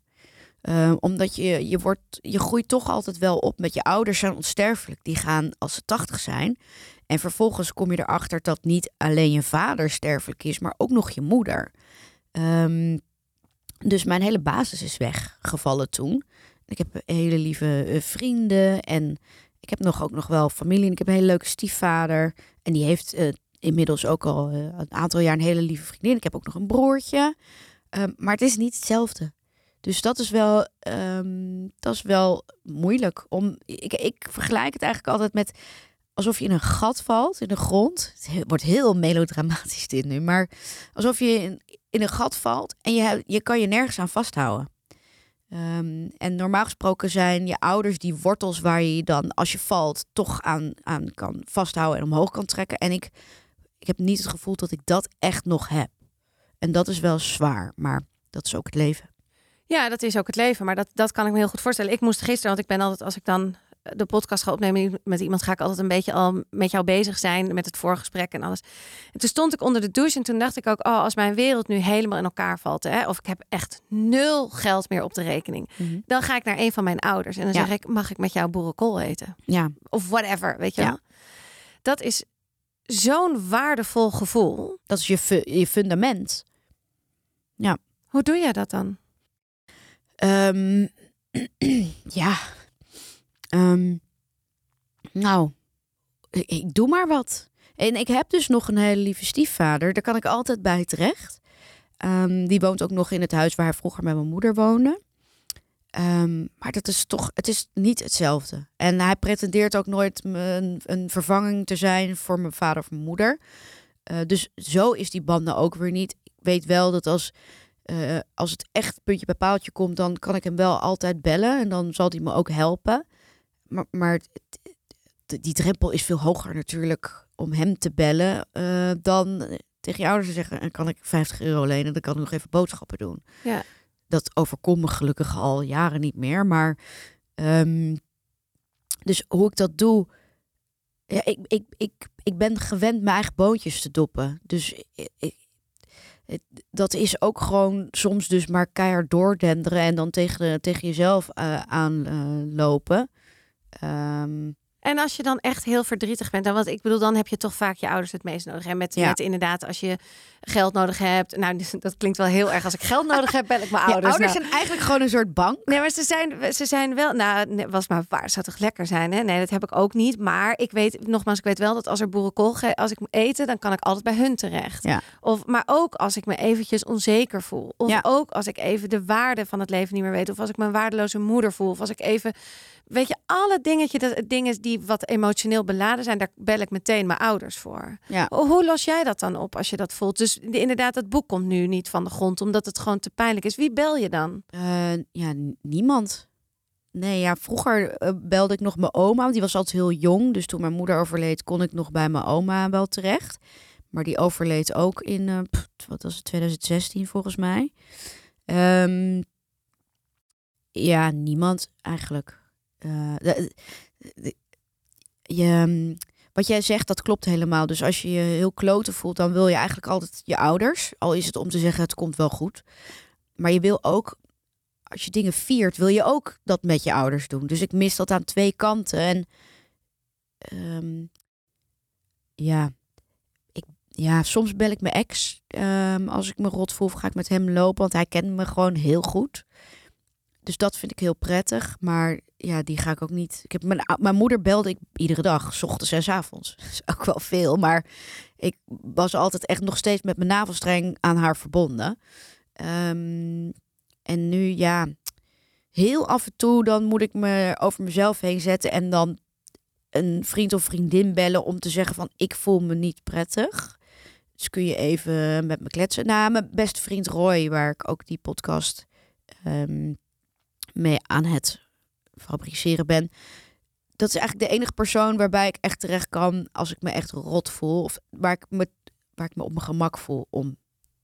Eh, omdat je, je, wordt, je groeit toch altijd wel op met je ouders zijn onsterfelijk. Die gaan als ze tachtig zijn. En vervolgens kom je erachter dat niet alleen je vader sterfelijk is, maar ook nog je moeder. Ehm, dus mijn hele basis is weggevallen toen. Ik heb hele lieve eh, vrienden en ik heb nog ook nog wel familie. En ik heb een hele leuke stiefvader. En die heeft eh, inmiddels ook al eh, een aantal jaar een hele lieve vriendin. Ik heb ook nog een broertje. Ehm, maar het is niet hetzelfde. Dus dat is wel, ehm, dat is wel moeilijk. Om, ik, ik vergelijk het eigenlijk altijd met alsof je in een gat valt in de grond. Het wordt heel melodramatisch dit nu, maar alsof je in, in een gat valt en je, je kan je nergens aan vasthouden. Um, en normaal gesproken zijn je ouders die wortels waar je dan, als je valt, toch aan, aan kan vasthouden en omhoog kan trekken. En ik, ik heb niet het gevoel dat ik dat echt nog heb. En dat is wel zwaar, maar dat is ook het leven. Ja, dat is ook het leven. Maar dat, dat kan ik me heel goed voorstellen. Ik moest gisteren, want ik ben altijd, als ik dan de podcast ga opnemen met iemand, ga ik altijd een beetje al met jou bezig zijn met het voorgesprek en alles. En toen stond ik onder de douche en toen dacht ik ook, oh, als mijn wereld nu helemaal in elkaar valt, hè, of ik heb echt nul geld meer op de rekening, mhm. dan ga ik naar een van mijn ouders en dan zeg ik, mag ik met jou boerenkool eten? Ja. Of whatever, weet je wel? Dat is zo'n waardevol gevoel. Dat is je, je fundament. Ja. Hoe doe jij dat dan? Um, ja, Um, nou, ik, doe maar wat. En ik heb dus nog een hele lieve stiefvader. Daar kan ik altijd bij terecht. Um, die woont ook nog in het huis waar hij vroeger met mijn moeder woonde. Um, maar dat is toch, het is niet hetzelfde. En hij pretendeert ook nooit een, vervanging te zijn voor mijn vader of mijn moeder. Uh, dus zo is die banden ook weer niet. Ik weet wel dat als, uh, als het echt puntje bij paaltje komt, dan kan ik hem wel altijd bellen. En dan zal hij me ook helpen maar, maar die drempel is veel hoger natuurlijk om hem te bellen uh, dan tegen je ouders te zeggen: en kan ik 50 euro lenen, dan kan ik nog even boodschappen doen. Ja. Dat overkomt me gelukkig al jaren niet meer. Maar um, dus hoe ik dat doe. Ja, ik, ik, ik, ik ben gewend mijn eigen bootjes te doppen. Dus ik, dat is ook gewoon soms dus maar keihard doordenderen en dan tegen, tegen jezelf uh, aanlopen. Um, en als je dan echt heel verdrietig bent, dan wat ik bedoel, dan heb je toch vaak je ouders het meest nodig. En met, ja. met inderdaad, als je geld nodig hebt. Nou, dat klinkt wel heel erg. Als ik geld nodig heb, ben ik mijn ouders. ouders nou. zijn eigenlijk gewoon een soort bank. Nee, maar ze zijn, ze zijn wel. Nou, was maar waar. Zou toch lekker zijn? Hè? Nee, dat heb ik ook niet. Maar ik weet, nogmaals, ik weet wel dat als er boerenkool, als ik moet eten, dan kan ik altijd bij hun terecht. Ja. Of, maar ook als ik me eventjes onzeker voel. Of ja. ook als ik even de waarde van het leven niet meer weet. Of als ik mijn waardeloze moeder voel. Of als ik even, weet je, alle dingetjes, dat dingen die wat emotioneel beladen zijn, daar bel ik meteen mijn ouders voor. Ja. Hoe los jij dat dan op als je dat voelt? Dus inderdaad, het boek komt nu niet van de grond, omdat het gewoon te pijnlijk is. Wie bel je dan? Uh, ja, niemand. Nee, ja, vroeger uh, belde ik nog mijn oma. Die was altijd heel jong. Dus toen mijn moeder overleed, kon ik nog bij mijn oma wel terecht. Maar die overleed ook in, uh, pff, wat was het, 2016 volgens mij. Um, ja, niemand eigenlijk. De, de, je, ehm, wat jij zegt, dat klopt helemaal. Dus als je je heel kloten voelt, dan wil je eigenlijk altijd je ouders. Al is het om te zeggen, het komt wel goed. Maar je wil ook, als je dingen viert, wil je ook dat met je ouders doen. Dus ik mis dat aan twee kanten. En um, ja, ik, ja, soms bel ik mijn ex. Um, als ik me rot voel, ga ik met hem lopen. Want hij kent me gewoon heel goed. Dus dat vind ik heel prettig. Maar ja, die ga ik ook niet. Ik heb mijn, mijn moeder belde ik iedere dag, s ochtends en s avonds. Dat is ook wel veel. Maar ik was altijd echt nog steeds met mijn navelstreng aan haar verbonden. Um, en nu ja, heel af en toe dan moet ik me over mezelf heen zetten en dan een vriend of vriendin bellen om te zeggen van ik voel me niet prettig. Dus kun je even met me kletsen. Nou, mijn beste vriend Roy, waar ik ook die podcast um, mee aan het fabriceren ben. Dat is eigenlijk de enige persoon waarbij ik echt terecht kan als ik me echt rot voel. Of waar ik me, waar ik me op mijn gemak voel om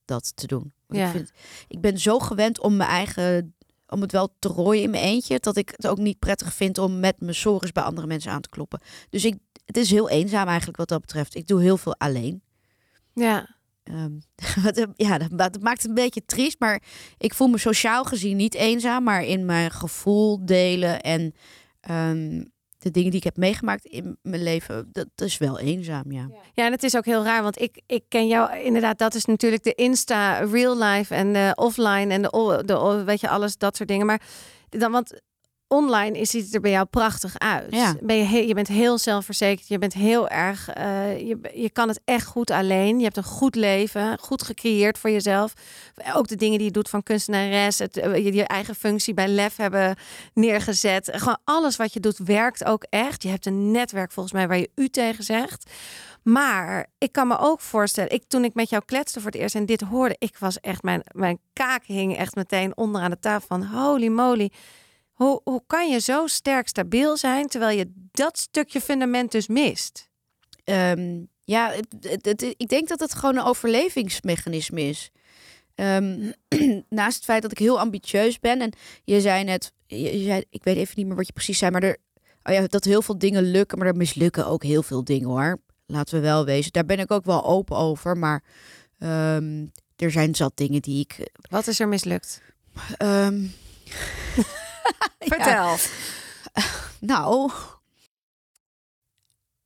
dat te doen. Ja. Ik, vind, ik ben zo gewend om mijn eigen om het wel te rooien in mijn eentje, dat ik het ook niet prettig vind om met mijn sores bij andere mensen aan te kloppen. Dus ik, het is heel eenzaam eigenlijk wat dat betreft. Ik doe heel veel alleen. Ja. Um, ja, dat, maakt het een beetje triest, maar ik voel me sociaal gezien niet eenzaam, maar in mijn gevoel delen en um, de dingen die ik heb meegemaakt in mijn leven, dat, dat, is wel eenzaam, ja. Ja, en het is ook heel raar, want ik, ik ken jou inderdaad, dat is natuurlijk de Insta real life en de offline en de, de weet je, alles dat soort dingen. Maar dan, want online is- ziet het er bij jou prachtig uit. Ja. Ben je, je bent heel zelfverzekerd. Je bent heel erg. eh, je, je kan het echt goed alleen. Je hebt een goed leven. Goed gecreëerd voor jezelf. Ook de dingen die je doet van kunstenares. Het, eh, je, je eigen functie bij Lef hebben neergezet. Gewoon alles wat je doet werkt ook echt. Je hebt een netwerk volgens mij waar je u tegen zegt. Maar ik kan me ook voorstellen, ik, toen ik met jou kletste voor het eerst en dit hoorde, ik was echt, mijn, mijn kaak hing echt meteen onderaan de tafel van holy moly. Hoe, hoe kan je zo sterk stabiel zijn terwijl je dat stukje fundament dus mist? Ehm, ja, het, het- het- ik denk dat het gewoon een overlevingsmechanisme is. Ehm, naast het feit dat ik heel ambitieus ben. En je zei net, je, je zei, ik weet even niet meer wat je precies zei, maar er, oh ja, dat heel veel dingen lukken, maar er mislukken ook heel veel dingen hoor. Laten we wel wezen. Daar ben ik ook wel open over. Maar ehm, er zijn zat dingen die ik. Wat is er mislukt? ja, Vertel. nou.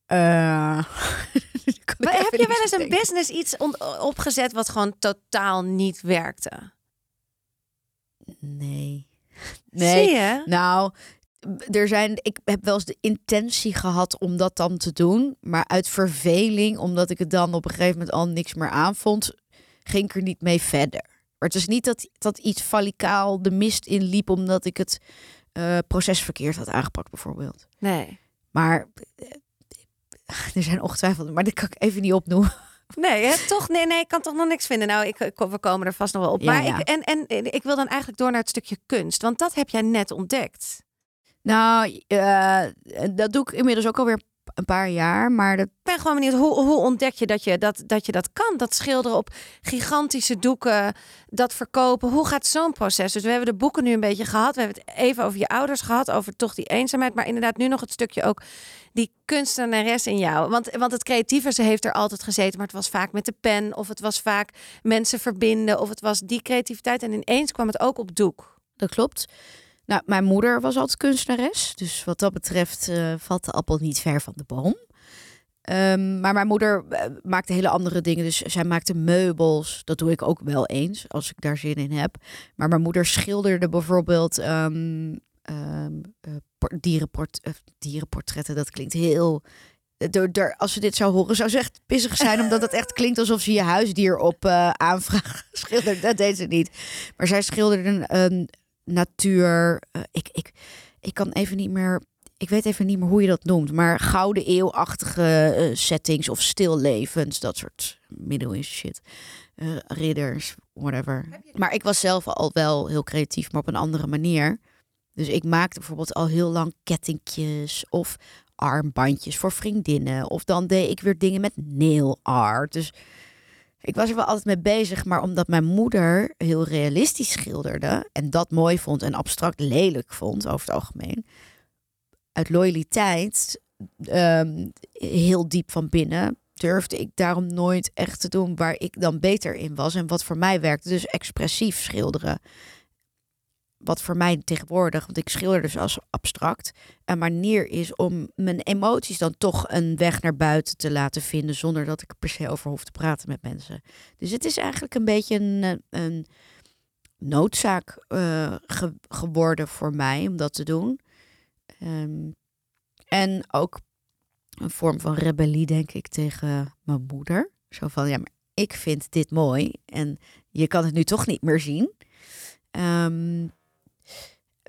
eh, kan ik Maar heb je wel eens een denken. business iets opgezet wat gewoon totaal niet werkte? Nee. Zie Nee. je? Nou, er zijn, ik heb wel eens de intentie gehad om dat dan te doen. Maar uit verveling, omdat ik het dan op een gegeven moment al niks meer aanvond, ging ik er niet mee verder. Maar het is niet dat, dat iets falicaal de mist inliep omdat ik het eh, proces verkeerd had aangepakt, bijvoorbeeld. Nee. Maar eh, er zijn ongetwijfeld, maar dat kan ik even niet opnoemen. Nee, hè? toch? Nee, nee, ik kan toch nog niks vinden. Nou, ik, ik- we komen er vast nog wel op. Ja, maar ja. Ik, en, en ik wil dan eigenlijk door naar het stukje kunst. Want dat heb jij net ontdekt. Nou, eh, dat doe ik inmiddels ook alweer een paar jaar. Maar dat, Ik ben gewoon benieuwd, hoe, hoe ontdek je dat, je dat dat je dat kan? Dat schilderen op gigantische doeken, dat verkopen. Hoe gaat zo'n proces? Dus we hebben de boeken nu een beetje gehad. We hebben het even over je ouders gehad, over toch die eenzaamheid. Maar inderdaad nu nog het stukje ook die kunstenares in jou. Want, want het creatieve, ze heeft er altijd gezeten. Maar het was vaak met de pen. Of het was vaak mensen verbinden. Of het was die creativiteit. En ineens kwam het ook op doek. Dat klopt. Nou, mijn moeder was altijd kunstenares. Dus wat dat betreft eh, valt de appel niet ver van de boom. Ehm, maar mijn moeder eh, maakte hele andere dingen. Dus zij maakte meubels. Dat doe ik ook wel eens, als ik daar zin in heb. Maar mijn moeder schilderde bijvoorbeeld ehm, ehm, eh, por- dierenport dierenportretten. Dat klinkt heel... als ze dit zou horen, zou ze echt pissig zijn. omdat het echt klinkt alsof ze je huisdier op aanvraag schildert. Dat deed ze niet. Maar zij schilderde een natuur. eh, ik, ik, ik kan even niet meer. Ik weet even niet meer hoe je dat noemt. Maar gouden eeuwachtige eh, settings of stillevens. Dat soort middeleeuwse shit. Eh, ridders, whatever. Maar ik was zelf al wel heel creatief, maar op een andere manier. Dus ik maakte bijvoorbeeld al heel lang kettingjes of armbandjes voor vriendinnen. Of dan deed ik weer dingen met nail art. Dus ik was er wel altijd mee bezig, maar omdat mijn moeder heel realistisch schilderde en dat mooi vond en abstract lelijk vond over het algemeen, uit loyaliteit, ehm, heel diep van binnen, durfde ik daarom nooit echt te doen waar ik dan beter in was en wat voor mij werkte. Dus expressief schilderen. Wat voor mij tegenwoordig, want ik schilder dus als abstract, een manier is om mijn emoties dan toch een weg naar buiten te laten vinden zonder dat ik er per se over hoef te praten met mensen. Dus het is eigenlijk een beetje een, eh, een noodzaak ge- geworden voor mij om dat te doen. Ehm, en ook een vorm van rebellie, denk ik, tegen mijn moeder. Zo van, ja, maar ik vind dit mooi en je kan het nu toch niet meer zien. Ehm,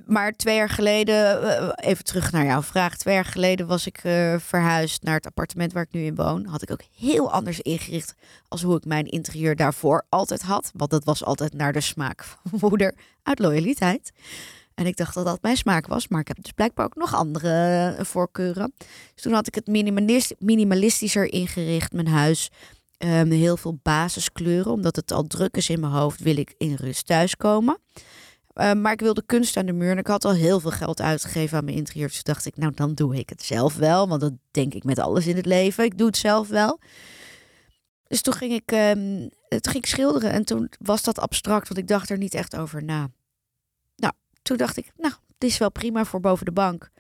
maar twee jaar geleden, eh, even terug naar jouw vraag. Twee jaar geleden was ik eh, verhuisd naar het appartement waar ik nu in woon. Had ik ook heel anders ingericht als hoe ik mijn interieur daarvoor altijd had. Want dat was altijd naar de smaak van moeder uit loyaliteit. En ik dacht dat dat mijn smaak was, maar ik heb dus blijkbaar ook nog andere eh, voorkeuren. Dus toen had ik het minimalist, minimalistischer ingericht, mijn huis. Ehm, heel veel basiskleuren, omdat het al druk is in mijn hoofd, wil ik in rust thuiskomen. Uh, maar ik wilde kunst aan de muur en ik had al heel veel geld uitgegeven aan mijn interieur. Dus dacht ik, nou dan doe ik het zelf wel. Want dat denk ik met alles in het leven. Ik doe het zelf wel. Dus toen ging ik, um, toen ging ik schilderen en toen was dat abstract, want ik dacht er niet echt over na. Nou, toen dacht ik, nou, dit is wel prima voor boven de bank.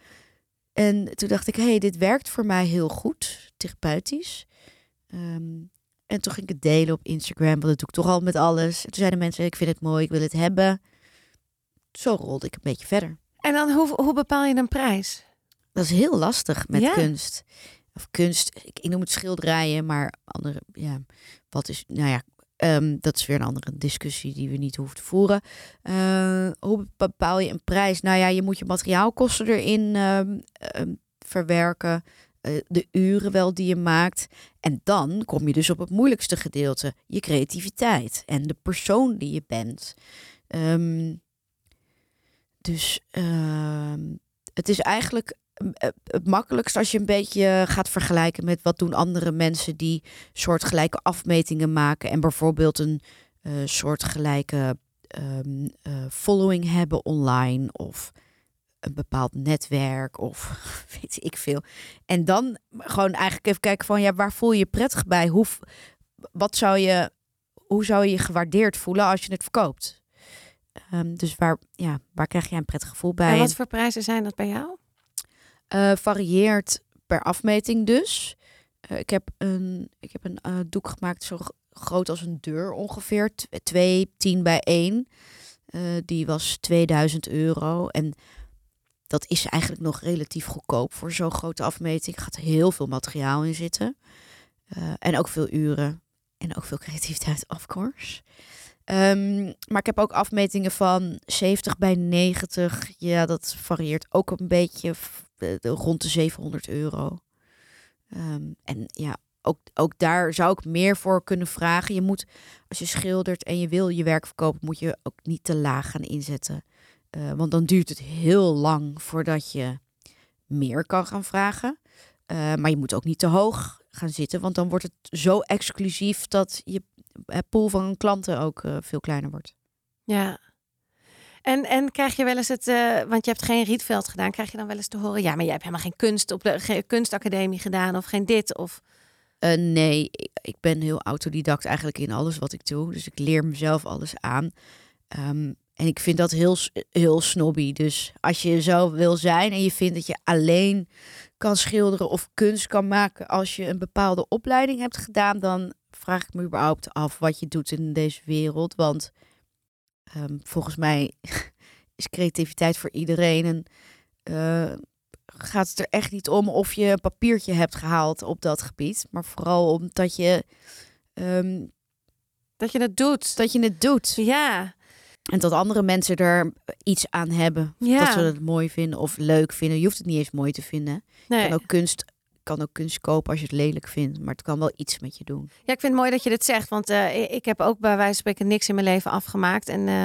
En toen dacht ik, hé, hey, dit werkt voor mij heel goed, therapeutisch. Um, en toen ging ik het delen op Instagram, want dat doe ik toch al met alles. En toen zeiden mensen, ik vind het mooi, ik wil het hebben. Zo rolde ik een beetje verder. En dan hoe, hoe bepaal je een prijs? Dat is heel lastig met Ja. kunst. Of kunst, ik, ik noem het schilderijen, maar andere, ja, wat is, nou ja, ehm, dat is weer een andere discussie die we niet hoeven te voeren. Eh, hoe bepaal je een prijs? Nou ja, je moet je materiaalkosten erin ehm, ehm, verwerken, eh, de uren wel die je maakt. En dan kom je dus op het moeilijkste gedeelte, je creativiteit en de persoon die je bent. Ehm, dus ehm, het is eigenlijk eh, het makkelijkst als je een beetje gaat vergelijken met wat doen andere mensen die soortgelijke afmetingen maken en bijvoorbeeld een eh soortgelijke ehm, eh, following hebben online of een bepaald netwerk of weet ik veel. En dan gewoon eigenlijk even kijken van ja, waar voel je je prettig bij? Hoe, wat zou je, hoe zou je je gewaardeerd voelen als je het verkoopt? Ehm, dus waar, ja, waar krijg jij een prettig gevoel bij? En wat voor prijzen zijn dat bij jou? Eh, varieert per afmeting dus. Eh, ik heb een, ik heb een eh, doek gemaakt zo groot als een deur ongeveer. Tw- Twee, tien bij één. Die was 2000 euro. En dat is eigenlijk nog relatief goedkoop voor zo'n grote afmeting. Er gaat heel veel materiaal in zitten. En ook veel uren. En ook veel creativiteit, of course. Ehm, maar ik heb ook afmetingen van 70 bij 90. Ja, dat varieert ook een beetje rond de 700 euro. Ehm, en ja, ook, ook daar zou ik meer voor kunnen vragen. Je moet, als je schildert en je wil je werk verkopen, moet je ook niet te laag gaan inzetten. Eh, want dan duurt het heel lang voordat je meer kan gaan vragen. Eh, maar je moet ook niet te hoog gaan zitten, want dan wordt het zo exclusief dat je pool van klanten ook eh, veel kleiner wordt. Ja. En, en krijg je wel eens het, eh, want je hebt geen Rietveld gedaan, krijg je dan wel eens te horen, ja, maar jij hebt helemaal geen kunst op de geen kunstacademie gedaan of geen dit of. Eh, nee, ik, ik ben heel autodidact eigenlijk in alles wat ik doe. Dus ik leer mezelf alles aan. Ehm, en ik vind dat heel, heel snobby. Dus als je zo wil zijn en je vindt dat je alleen kan schilderen of kunst kan maken als je een bepaalde opleiding hebt gedaan, dan vraag ik me überhaupt af wat je doet in deze wereld. Want ehm, volgens mij is creativiteit voor iedereen. En eh, gaat het er echt niet om of je een papiertje hebt gehaald op dat gebied. Maar vooral omdat je, ehm, Dat je het doet. dat je het doet. Ja. En dat andere mensen er iets aan hebben. Ja. Dat ze het mooi vinden of leuk vinden. Je hoeft het niet eens mooi te vinden. Je Nee. kan ook kunst, kan ook kunst kopen als je het lelijk vindt. Maar het kan wel iets met je doen. Ja, ik vind het mooi dat je dit zegt, want eh, ik heb ook bij wijze van spreken niks in mijn leven afgemaakt. En eh,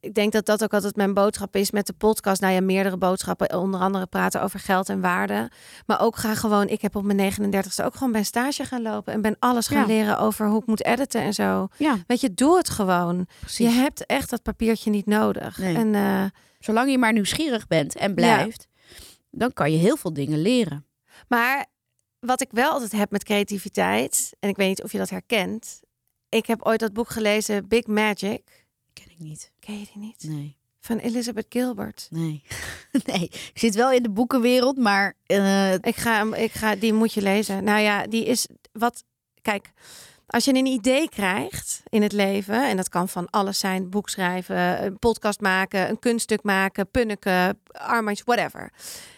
ik denk dat dat ook altijd mijn boodschap is met de podcast. Nou ja, meerdere boodschappen, onder andere praten over geld en waarde. Maar ook ga gewoon, ik heb op mijn 39ste ook gewoon bij stage gaan lopen en ben alles gaan Ja. leren over hoe ik moet editen en zo. Ja, Weet je, doe het gewoon. precies. Je hebt echt dat papiertje niet nodig. Nee. En eh, Zolang je maar nieuwsgierig bent en blijft, dan kan je heel veel dingen leren. Maar wat ik wel altijd heb met creativiteit, en ik weet niet of je dat herkent. Ik heb ooit dat boek gelezen, Big Magic. Ken ik niet. Ken je die niet? Nee. Van Elizabeth Gilbert. Nee. nee. Ik zit wel in de boekenwereld, maar eh, Ik ga, ik ga, die moet je lezen. Nou ja, die is wat. Kijk, als je een idee krijgt in het leven, en dat kan van alles zijn: boek schrijven, een podcast maken, een kunststuk maken, punniken, armbandjes, whatever.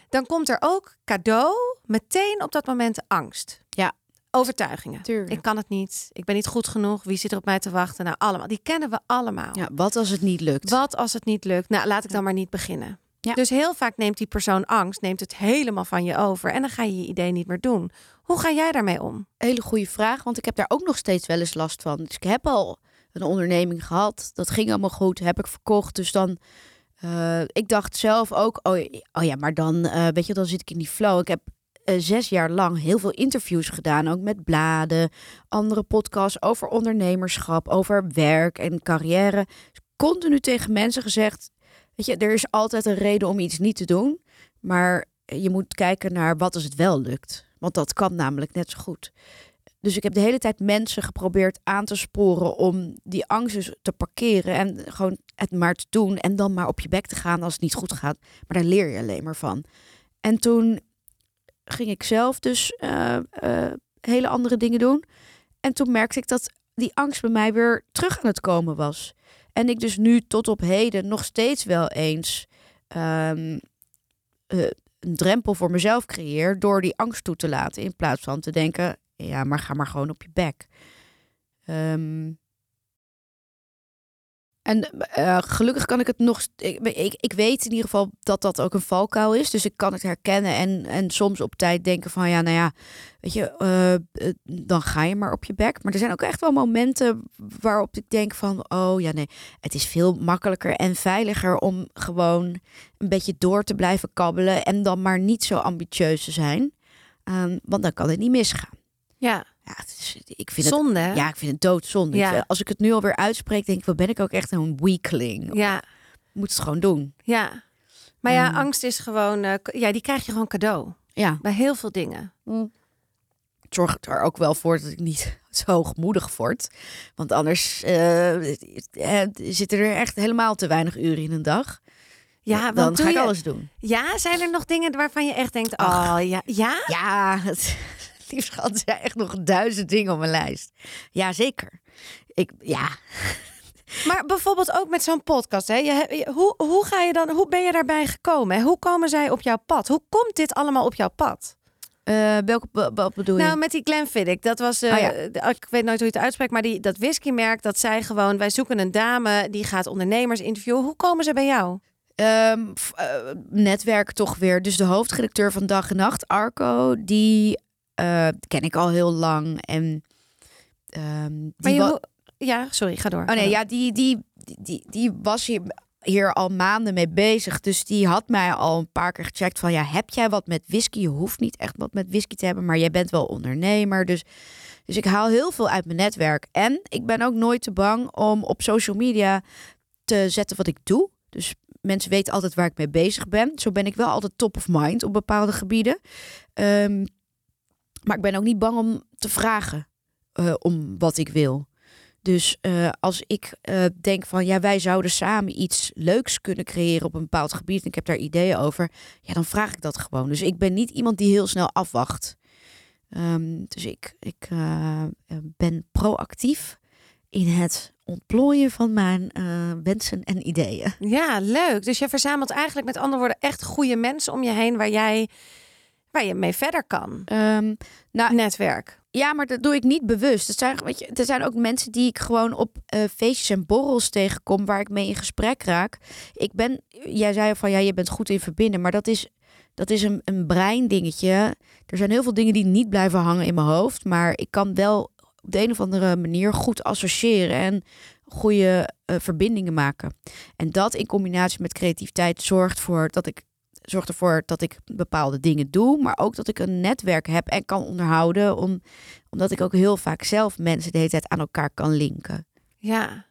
Dan komt er ook cadeau meteen op dat moment angst. Ja. Overtuigingen. tuurlijk. Ik kan het niet. Ik ben niet goed genoeg. Wie zit er op mij te wachten? Nou, allemaal. Die kennen we allemaal. Ja, wat als het niet lukt? Wat als het niet lukt? Nou, laat ik dan maar niet beginnen. Ja. Dus heel vaak neemt die persoon angst, neemt het helemaal van je over en dan ga je je idee niet meer doen. Hoe ga jij daarmee om? Hele goede vraag, want ik heb daar ook nog steeds wel eens last van. Dus ik heb al een onderneming gehad. Dat ging allemaal goed, heb ik verkocht. Dus dan, eh, ik dacht zelf ook, oh, oh ja, maar dan, eh, weet je, dan zit ik in die flow. Ik heb eh, zes jaar lang heel veel interviews gedaan, ook met bladen, andere podcasts over ondernemerschap, over werk en carrière. Dus continu tegen mensen gezegd, weet je, er is altijd een reden om iets niet te doen, maar je moet kijken naar wat als het wel lukt. Want dat kan namelijk net zo goed. Dus ik heb de hele tijd mensen geprobeerd aan te sporen om die angst dus te parkeren en gewoon het maar te doen en dan maar op je bek te gaan als het niet goed gaat. Maar daar leer je alleen maar van. En toen ging ik zelf dus eh, eh, hele andere dingen doen. En toen merkte ik dat die angst bij mij weer terug aan het komen was. En ik dus nu tot op heden nog steeds wel eens ehm, eh, een drempel voor mezelf creëer door die angst toe te laten. In plaats van te denken, ja, maar ga maar gewoon op je bek. Ehm, en eh, gelukkig kan ik het nog. ik, ik weet in ieder geval dat dat ook een valkuil is. Dus ik kan het herkennen en, en soms op tijd denken van ja, nou ja, weet je, eh, eh, dan ga je maar op je bek. Maar er zijn ook echt wel momenten waarop ik denk van oh ja, nee, het is veel makkelijker en veiliger om gewoon een beetje door te blijven kabbelen en dan maar niet zo ambitieus te zijn. Ehm, want dan kan het niet misgaan. Ja, Ja, het is, ik vind het zonde. hè? ja, ik vind het doodzonde. Ja. Ik vind- Als ik het nu alweer uitspreek, denk ik, wat ben ik ook echt een weakling. ja, Ik moet het gewoon doen. ja. Maar ja, Ehm. angst is gewoon, eh, ja, die krijg je gewoon cadeau. Ja, Bij heel veel dingen. het zorgt er ook wel voor dat ik niet zo hoogmoedig word. Want anders eh, eh, zitten er echt helemaal te weinig uren in een dag. Ja, want dan ga ik je- alles doen. Ja, zijn er nog dingen waarvan je echt denkt, Ach. oh ja, ja? Ja, het, liefst schat, er zijn echt nog duizend dingen op mijn lijst. Ja, zeker. Ik, ja, Maar bijvoorbeeld ook met zo'n podcast. Hè? Je, je- hoe, hoe, ga je dan, hoe ben je daarbij gekomen? hè? Hoe komen zij op jouw pad? Hoe komt dit allemaal op jouw pad? Eh, welke wat bedoel je? Nou, met die Glenfiddich, dat was, Oh ja. ik weet nooit hoe je het uitspreekt, maar die, dat whiskymerk, dat zei gewoon, wij zoeken een dame die gaat ondernemers interviewen. Hoe komen ze bij jou? Eh, netwerk toch weer. Dus de hoofdredacteur van Dag en Nacht, Arco, die eh, ken ik al heel lang. En Maar je, hoe- ja, sorry, ga door. oh nee, ja, die, die, die, die was hier, hier al maanden mee bezig. Dus die had mij al een paar keer gecheckt van ja, heb jij wat met whisky? Je hoeft niet echt wat met whisky te hebben, maar jij bent wel ondernemer. Dus, dus ik haal heel veel uit mijn netwerk. En ik ben ook nooit te bang om op social media te zetten wat ik doe. Dus mensen weten altijd waar ik mee bezig ben. Zo ben ik wel altijd top of mind op bepaalde gebieden. Ehm, maar ik ben ook niet bang om te vragen eh, om wat ik wil. Dus eh, als ik eh, denk van ja, wij zouden samen iets leuks kunnen creëren op een bepaald gebied en ik heb daar ideeën over, ja, dan vraag ik dat gewoon. Dus ik ben niet iemand die heel snel afwacht. Ehm, dus ik, ik ben proactief in het ontplooien van mijn wensen en ideeën. Ja, leuk. Dus je verzamelt eigenlijk met andere woorden echt goede mensen om je heen waar jij waar je mee verder kan. Ehm, nou, Netwerk. Ja, maar dat doe ik niet bewust. Het zijn, weet je, er zijn ook mensen die ik gewoon op eh, feestjes en borrels tegenkom waar ik mee in gesprek raak. Ik ben, jij zei van ja, je bent goed in verbinden, maar dat is, dat is een, een breindingetje. Er zijn heel veel dingen die niet blijven hangen in mijn hoofd, maar ik kan wel op de een of andere manier goed associëren en goede eh, verbindingen maken. En dat in combinatie met creativiteit zorgt voor dat ik zorgt ervoor dat ik bepaalde dingen doe, maar ook dat ik een netwerk heb en kan onderhouden, om, omdat ik ook heel vaak zelf mensen de hele tijd aan elkaar kan linken. Ja.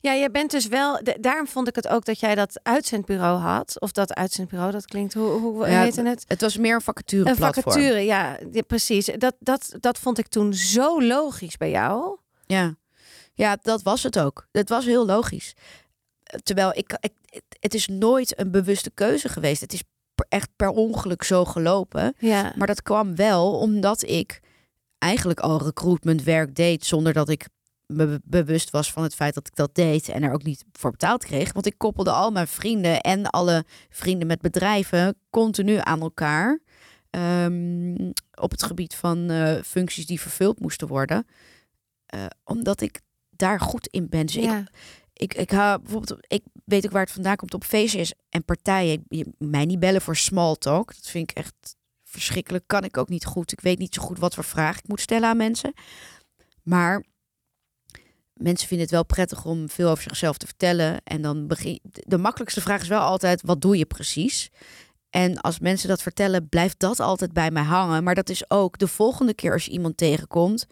Ja, je bent dus wel. de- daarom vond ik het ook dat jij dat uitzendbureau had. Of dat uitzendbureau, dat klinkt. Hoe, hoe Ja, heette het? Het was meer een vacature Een vacature, ja, ja, precies. Dat, dat, dat vond ik toen zo logisch bij jou. Ja. ja, dat was het ook. Het was heel logisch. Terwijl ik, ik, het is nooit een bewuste keuze geweest. Het is per- echt per ongeluk zo gelopen. Ja. Maar dat kwam wel omdat ik eigenlijk al recruitmentwerk deed zonder dat ik me be- bewust was van het feit dat ik dat deed en er ook niet voor betaald kreeg. Want ik koppelde al mijn vrienden en alle vrienden met bedrijven continu aan elkaar. ehm, op het gebied van eh, functies die vervuld moesten worden. Eh, omdat ik daar goed in ben. Dus ja. ik, ik hou bijvoorbeeld, ik weet ook waar het vandaan komt op feestjes en partijen. Je, mij niet bellen voor small talk. Dat vind ik echt verschrikkelijk. Kan ik ook niet goed. Ik weet niet zo goed wat voor vraag ik moet stellen aan mensen. Maar mensen vinden het wel prettig om veel over zichzelf te vertellen. En dan begin. De makkelijkste vraag is wel altijd: wat doe je precies? En als mensen dat vertellen, blijft dat altijd bij mij hangen. Maar dat is ook de volgende keer als je iemand tegenkomt.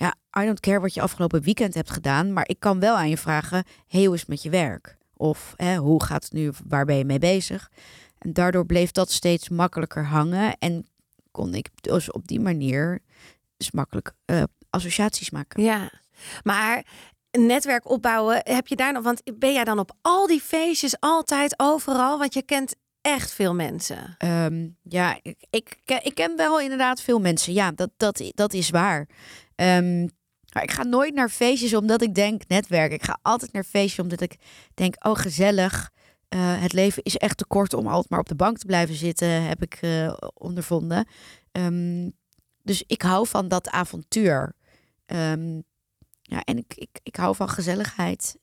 Ja, I don't care wat je afgelopen weekend hebt gedaan. Maar ik kan wel aan je vragen: hey, hoe is het met je werk? Of hè, hoe gaat het nu? Waar ben je mee bezig? En daardoor bleef dat steeds makkelijker hangen. En kon ik dus op die manier dus makkelijk eh, associaties maken. ja. Maar een netwerk opbouwen, heb je daar nog... Want ben jij dan op al die feestjes altijd overal? Want je kent echt veel mensen. Ehm, ja, ik, ik, ken- ik ken wel inderdaad veel mensen. Ja, dat, dat, dat is waar. Ehm, maar ik ga nooit naar feestjes omdat ik denk netwerk. Ik ga altijd naar feestjes omdat ik denk, oh gezellig. Eh, het leven is echt te kort om altijd maar op de bank te blijven zitten, heb ik eh, ondervonden. Ehm, dus ik hou van dat avontuur. Ehm, ja, en ik, ik, ik hou van gezelligheid.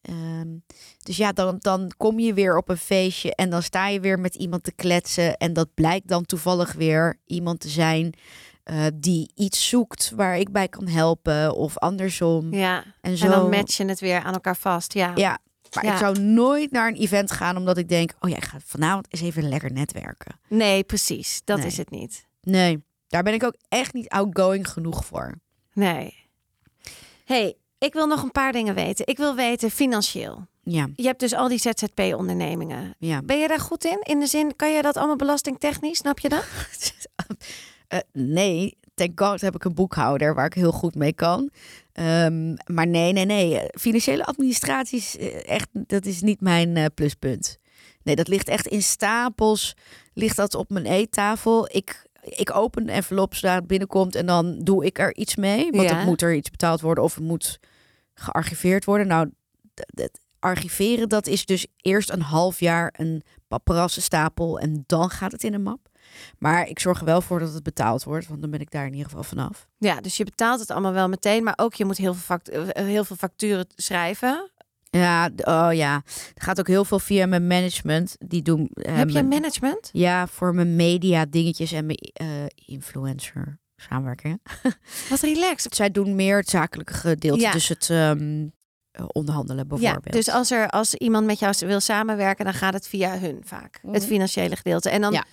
Dus ja, dan, dan kom je weer op een feestje en dan sta je weer met iemand te kletsen. En dat blijkt dan toevallig weer iemand te zijn eh, die iets zoekt waar ik bij kan helpen of andersom. Ja. En, zo, En dan match je het weer aan elkaar vast. Ja. Ja, maar Ja. ik zou nooit naar een event gaan omdat ik denk, oh ja, ik ga vanavond eens even lekker netwerken. Nee, precies. Dat Nee. is het niet. Nee, daar ben ik ook echt niet outgoing genoeg voor. Nee. hey, ik wil nog een paar dingen weten. Ik wil weten financieel. Ja, Je hebt dus al die ZZP-ondernemingen. ja. Ben je daar goed in? In de zin, kan je dat allemaal belastingtechnisch? Snap je dat? Eh, nee, thank god heb ik een boekhouder waar ik heel goed mee kan. Ehm, maar nee, nee, nee. Financiële administratie is eh, echt, dat is niet mijn eh, pluspunt. Nee, dat ligt echt in stapels. Ligt dat op mijn eettafel. Ik, ik open een envelop zodra het binnenkomt en dan doe ik er iets mee. Want Ja. dan moet er iets betaald worden of het moet gearchiveerd worden. Nou, d- d- archiveren, dat is dus eerst een half jaar een paparassenstapel en dan gaat het in een map. Maar ik zorg er wel voor dat het betaald wordt, want dan ben ik daar in ieder geval vanaf. Ja, dus je betaalt het allemaal wel meteen. Maar ook je moet heel veel, eh, heel veel facturen schrijven. Ja, oh ja. Er gaat ook heel veel via mijn management. Die doen. eh, Heb je management? Ja, voor mijn media dingetjes en mijn eh, influencer samenwerking. Wat relaxed. Zij doen meer het zakelijke gedeelte, Ja. dus het ehm, eh, onderhandelen bijvoorbeeld. Ja, dus als er als iemand met jou wil samenwerken, dan gaat het via hun vaak. Het Mhm. financiële gedeelte. En dan Ja.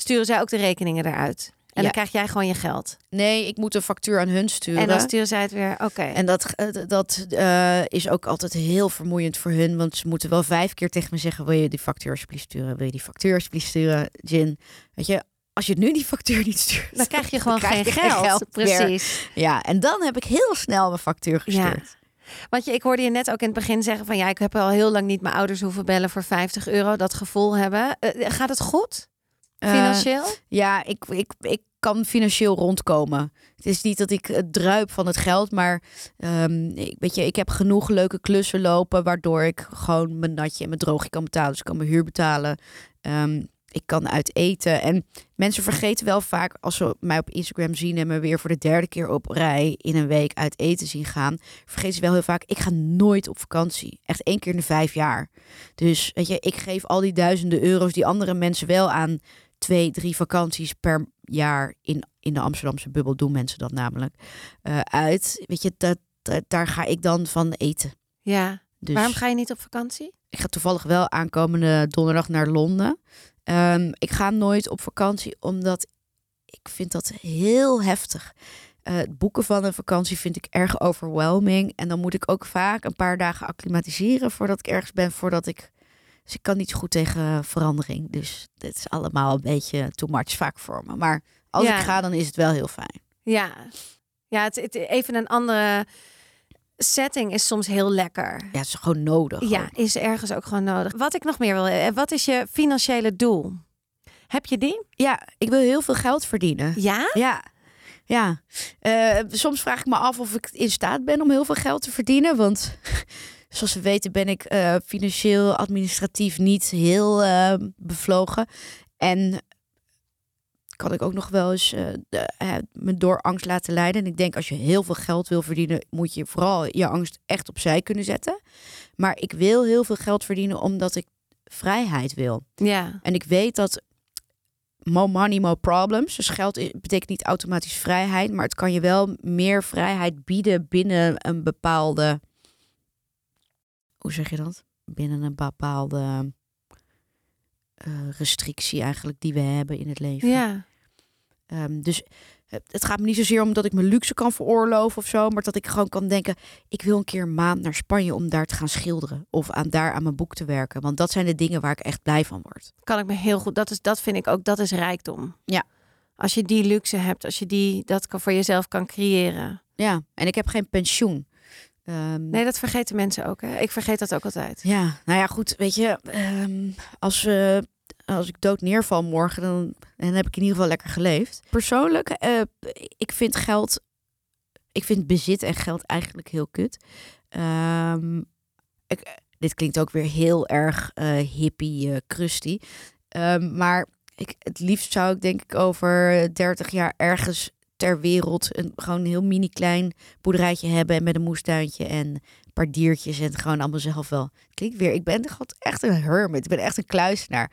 Sturen zij ook de rekeningen eruit. En Ja. dan krijg jij gewoon je geld. Nee, ik moet een factuur aan hun sturen. En dan sturen zij het weer. Oké. En dat, eh, dat eh, is ook altijd heel vermoeiend voor hun. Want ze moeten wel vijf keer tegen me zeggen... wil je die factuur alsjeblieft sturen? Wil je die factuur alsjeblieft sturen? Jin, weet je, als je nu die factuur niet stuurt... Dan krijg je gewoon krijg geen geld. Precies. Ja, en dan heb ik heel snel mijn factuur gestuurd. Want je, ik hoorde je net ook in het begin zeggen van ja, ik heb al heel lang niet mijn ouders hoeven bellen voor 50 euro. Dat gevoel hebben. Eh, gaat het goed? Eh, Financieel? ja, ik, ik, ik kan financieel rondkomen. Het is niet dat ik eh, druip van het geld, maar ehm, ik, weet je, ik heb genoeg leuke klussen lopen, waardoor ik gewoon mijn natje en mijn droogje kan betalen. Dus ik kan mijn huur betalen. Ehm, ik kan uit eten. En mensen vergeten wel vaak, als ze mij op Instagram zien en me weer voor de derde keer op rij in een week uit eten zien gaan, vergeten ze wel heel vaak, ik ga nooit op vakantie. Echt één keer in de vijf jaar. Dus weet je, ik geef al die duizenden euro's die andere mensen wel aan twee, drie vakanties per jaar in, in de Amsterdamse bubbel doen mensen dat namelijk eh, uit. Weet je, dat, dat- daar ga ik dan van eten. Ja. Dus Waarom ga je niet op vakantie? ik ga toevallig wel aankomende donderdag naar Londen. Ehm, ik ga nooit op vakantie omdat ik vind dat heel heftig. Eh, het boeken van een vakantie vind ik erg overwhelming. En dan moet ik ook vaak een paar dagen acclimatiseren voordat ik ergens ben, voordat ik. Dus ik kan niet zo goed tegen verandering. Dus dit is allemaal een beetje too much vaak voor me. Maar als Ja. ik ga, dan is het wel heel fijn. Ja. Ja, het, het- even een andere setting is soms heel lekker. Ja, het is gewoon nodig. Ja, is ergens ook gewoon nodig. Wat ik nog meer wil, eh, wat is je financiële doel? Heb je die? ja, ik wil heel veel geld verdienen. Ja? Ja, ja. Eh, soms vraag ik me af of ik in staat ben om heel veel geld te verdienen. Want zoals we weten ben ik eh, financieel, administratief niet heel eh, bevlogen. En kan ik ook nog wel eens de- eh, me door angst laten leiden. En ik denk als je heel veel geld wil verdienen, moet je vooral je angst echt opzij kunnen zetten. Maar ik wil heel veel geld verdienen omdat ik vrijheid wil. Ja. En ik weet dat more money, more problems. Dus geld betekent niet automatisch vrijheid, maar het kan je wel meer vrijheid bieden binnen een bepaalde. Hoe zeg je dat? Binnen een bepaalde eh, restrictie eigenlijk die we hebben in het leven. Ja. Ehm, dus het, het gaat me niet zozeer om dat ik mijn luxe kan veroorloven of zo, maar dat ik gewoon kan denken: ik wil een keer een maand naar Spanje om daar te gaan schilderen of aan daar aan mijn boek te werken, want dat zijn de dingen waar ik echt blij van word. Kan ik me heel goed. Dat, is, dat vind ik ook, dat is rijkdom. Ja. Als je die luxe hebt, als je die, dat kan voor jezelf kan creëren. Ja, en ik heb geen pensioen. Ehm, Nee, dat vergeten mensen ook. Hè? Ik vergeet dat ook altijd. Ja, nou ja, goed, weet je, ehm, als, eh, als ik dood neerval morgen, dan, dan heb ik in ieder geval lekker geleefd. Persoonlijk, eh, ik vind geld, ik vind bezit en geld eigenlijk heel kut. Ehm, ik, Dit klinkt ook weer heel erg eh, hippie, eh crusty. Maar ik, het liefst zou ik denk ik over 30 jaar ergens ter wereld een gewoon een heel mini klein boerderijtje hebben en met een moestuintje en een paar diertjes en gewoon allemaal zelf wel. Klinkt weer, ik ben gewoon echt een hermit, ik ben echt een kluisenaar.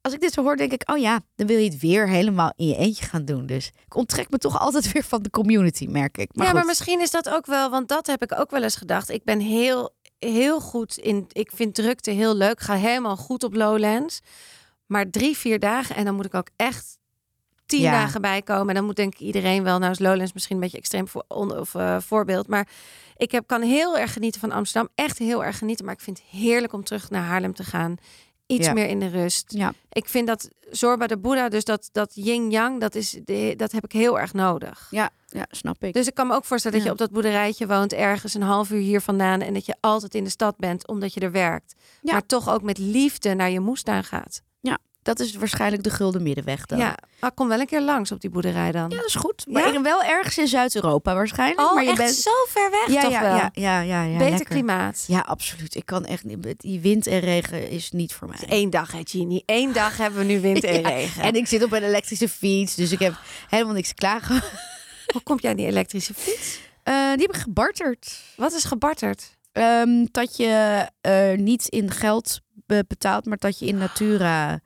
Als ik dit zo hoor, denk ik, oh ja, dan wil je het weer helemaal in je eentje gaan doen. Dus ik onttrek me toch altijd weer van de community, merk ik. Maar ja, goed. maar misschien is dat ook wel, want dat heb ik ook wel eens gedacht. Ik ben heel, heel goed in. Ik vind drukte heel leuk. Ga helemaal goed op Lowlands. Maar drie, vier dagen en dan moet ik ook echt tien Ja. dagen bijkomen. En dan moet denk ik iedereen wel. Nou is Lowlands misschien een beetje extreem voor, on- of, eh, voorbeeld. Maar ik heb, kan heel erg genieten van Amsterdam. Echt heel erg genieten. Maar ik vind het heerlijk om terug naar Haarlem te gaan. Iets Ja. meer in de rust. Ja, Ik vind dat Zorba de Boeddha, dus dat, dat yin-yang, dat, is de, dat heb ik heel erg nodig. ja, ja, snap ik. Dus ik kan me ook voorstellen dat je op dat boerderijtje woont, ergens een half uur hier vandaan. En dat je altijd in de stad bent, omdat je er werkt. Maar toch ook met liefde naar je moestuin gaat. Dat is waarschijnlijk de gulden middenweg dan. Ja, maar kom wel een keer langs op die boerderij dan. Ja, dat is goed. Maar Ja? wel ergens in Zuid-Europa waarschijnlijk. oh, maar je echt bent zo ver weg ja, toch ja, wel? ja, ja, ja, ja, Beter lekker. klimaat. Ja, absoluut. Ik kan echt niet. Die wind en regen is niet voor mij. Eén dag, hè, Genie. Eén dag hebben we nu wind en regen. En ik zit op een elektrische fiets, dus ik heb helemaal niks te klagen. Hoe kom jij aan die elektrische fiets? Eh, die heb ik gebarterd. Wat is gebarterd? Ehm, dat je eh, niet in geld be- betaalt, maar dat je in natura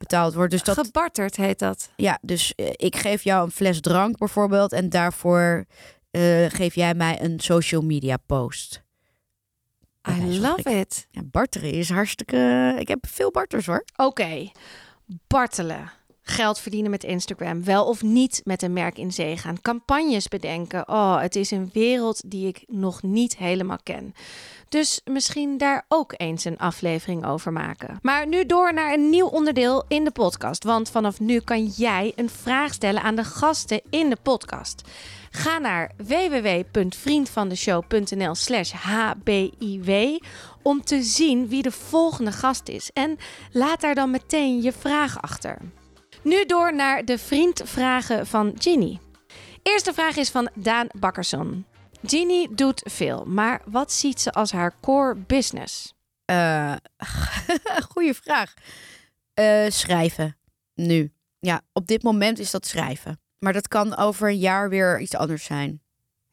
betaald wordt. Dus dat, Gebarterd heet dat. ja, dus eh, ik geef jou een fles drank bijvoorbeeld en daarvoor eh, geef jij mij een social media post. I love it. Ja, barteren is hartstikke. Ik heb veel barters hoor. Oké, bartelen. Geld verdienen met Instagram. Wel of niet met een merk in zee gaan. Campagnes bedenken. Oh, het is een wereld die ik nog niet helemaal ken. Dus misschien daar ook eens een aflevering over maken. Maar nu door naar een nieuw onderdeel in de podcast. Want vanaf nu kan jij een vraag stellen aan de gasten in de podcast. Ga naar www.vriendvandeshow.nl slash hbiw om te zien wie de volgende gast is. En laat daar dan meteen je vraag achter. Nu door naar de vriendvragen van Ginny. Eerste vraag is van Daan Bakkerson. Ginny doet veel, maar wat ziet ze als haar core business? Eh goeie vraag. Eh, schrijven. Nu. Ja, op dit moment is dat schrijven. Maar dat kan over een jaar weer iets anders zijn.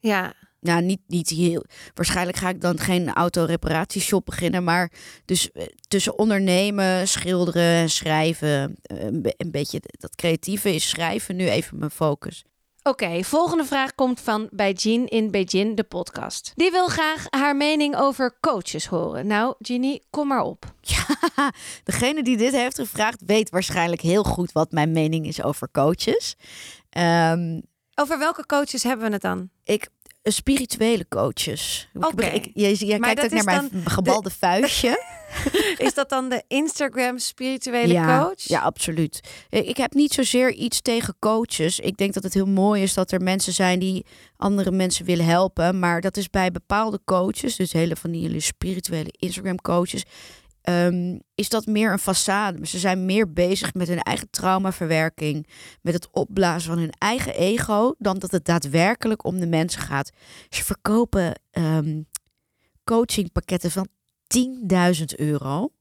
Ja, Nou, niet, niet heel. Waarschijnlijk ga ik dan geen autoreparatieshop beginnen. Maar dus eh, tussen ondernemen, schilderen, schrijven. een, be- een beetje dat creatieve is schrijven nu even mijn focus. Oké, volgende vraag komt van bij Jean in Beijing, de podcast. Die wil graag haar mening over coaches horen. Nou, Ginny, kom maar op. Ja, degene die dit heeft gevraagd weet waarschijnlijk heel goed wat mijn mening is over coaches. Ehm, Over welke coaches hebben we het dan? ik spirituele coaches. Oké. je Maar kijkt ook naar mijn gebalde vuistje. Is dat dan de Instagram spirituele ja, coach? Ja, absoluut. Ik ik heb niet zozeer iets tegen coaches. Ik denk dat het heel mooi is dat er mensen zijn die andere mensen willen helpen. Maar dat is bij bepaalde coaches, dus hele van die hele spirituele Instagram coaches, ehm, is dat meer een façade. Ze zijn meer bezig met hun eigen traumaverwerking, met het opblazen van hun eigen ego, dan dat het daadwerkelijk om de mensen gaat. Ze verkopen ehm, coachingpakketten van 10.000 euro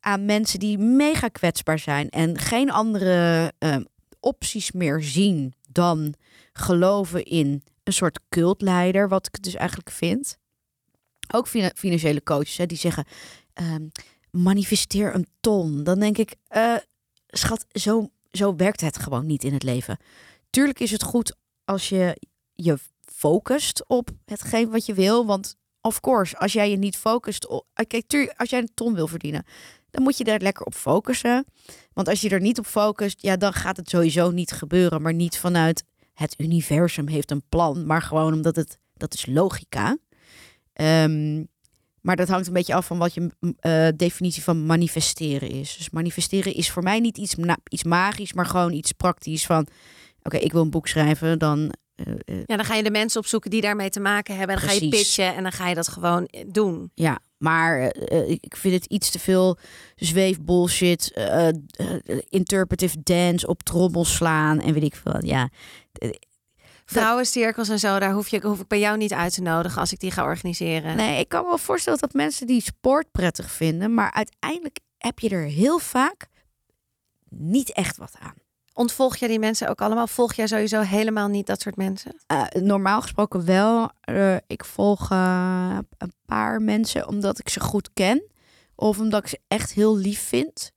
aan mensen die mega kwetsbaar zijn en geen andere ehm, opties meer zien dan geloven in een soort cultleider, wat ik dus eigenlijk vind. Ook fina- financiële coaches hè, die zeggen: ehm, manifesteer een ton. Dan denk ik, eh, schat, zo, zo werkt het gewoon niet in het leven. Tuurlijk is het goed als je je focust op hetgeen wat je wil, want of course, als jij je niet focust op, eh, kijk, tuurlijk, als jij een ton wil verdienen, dan moet je daar lekker op focussen. Want als je er niet op focust, ja, dan gaat het sowieso niet gebeuren. Maar niet vanuit het universum heeft een plan, maar gewoon omdat het, dat is logica. Ehm, maar dat hangt een beetje af van wat je eh, definitie van manifesteren is. Dus manifesteren is voor mij niet iets, iets magisch, maar gewoon iets praktisch van... Oké, ik wil een boek schrijven, dan... eh, eh, Ja, dan ga je de mensen opzoeken die daarmee te maken hebben. En dan ga je pitchen en dan ga je dat gewoon eh, doen. Ja, maar ik vind het iets te veel zweef bullshit, eh, eh, interpretive dance op trommels slaan en weet ik veel. Ja, vrouwencirkels en zo, daar hoef, je, hoef ik bij jou niet uit te nodigen als ik die ga organiseren. Nee, ik kan me wel voorstellen dat mensen die sport prettig vinden, maar uiteindelijk heb je er heel vaak niet echt wat aan. Ontvolg jij die mensen ook allemaal? Volg jij sowieso helemaal niet dat soort mensen? Uh, normaal gesproken wel. Uh, ik volg uh, een paar mensen omdat ik ze goed ken. Of omdat ik ze echt heel lief vind.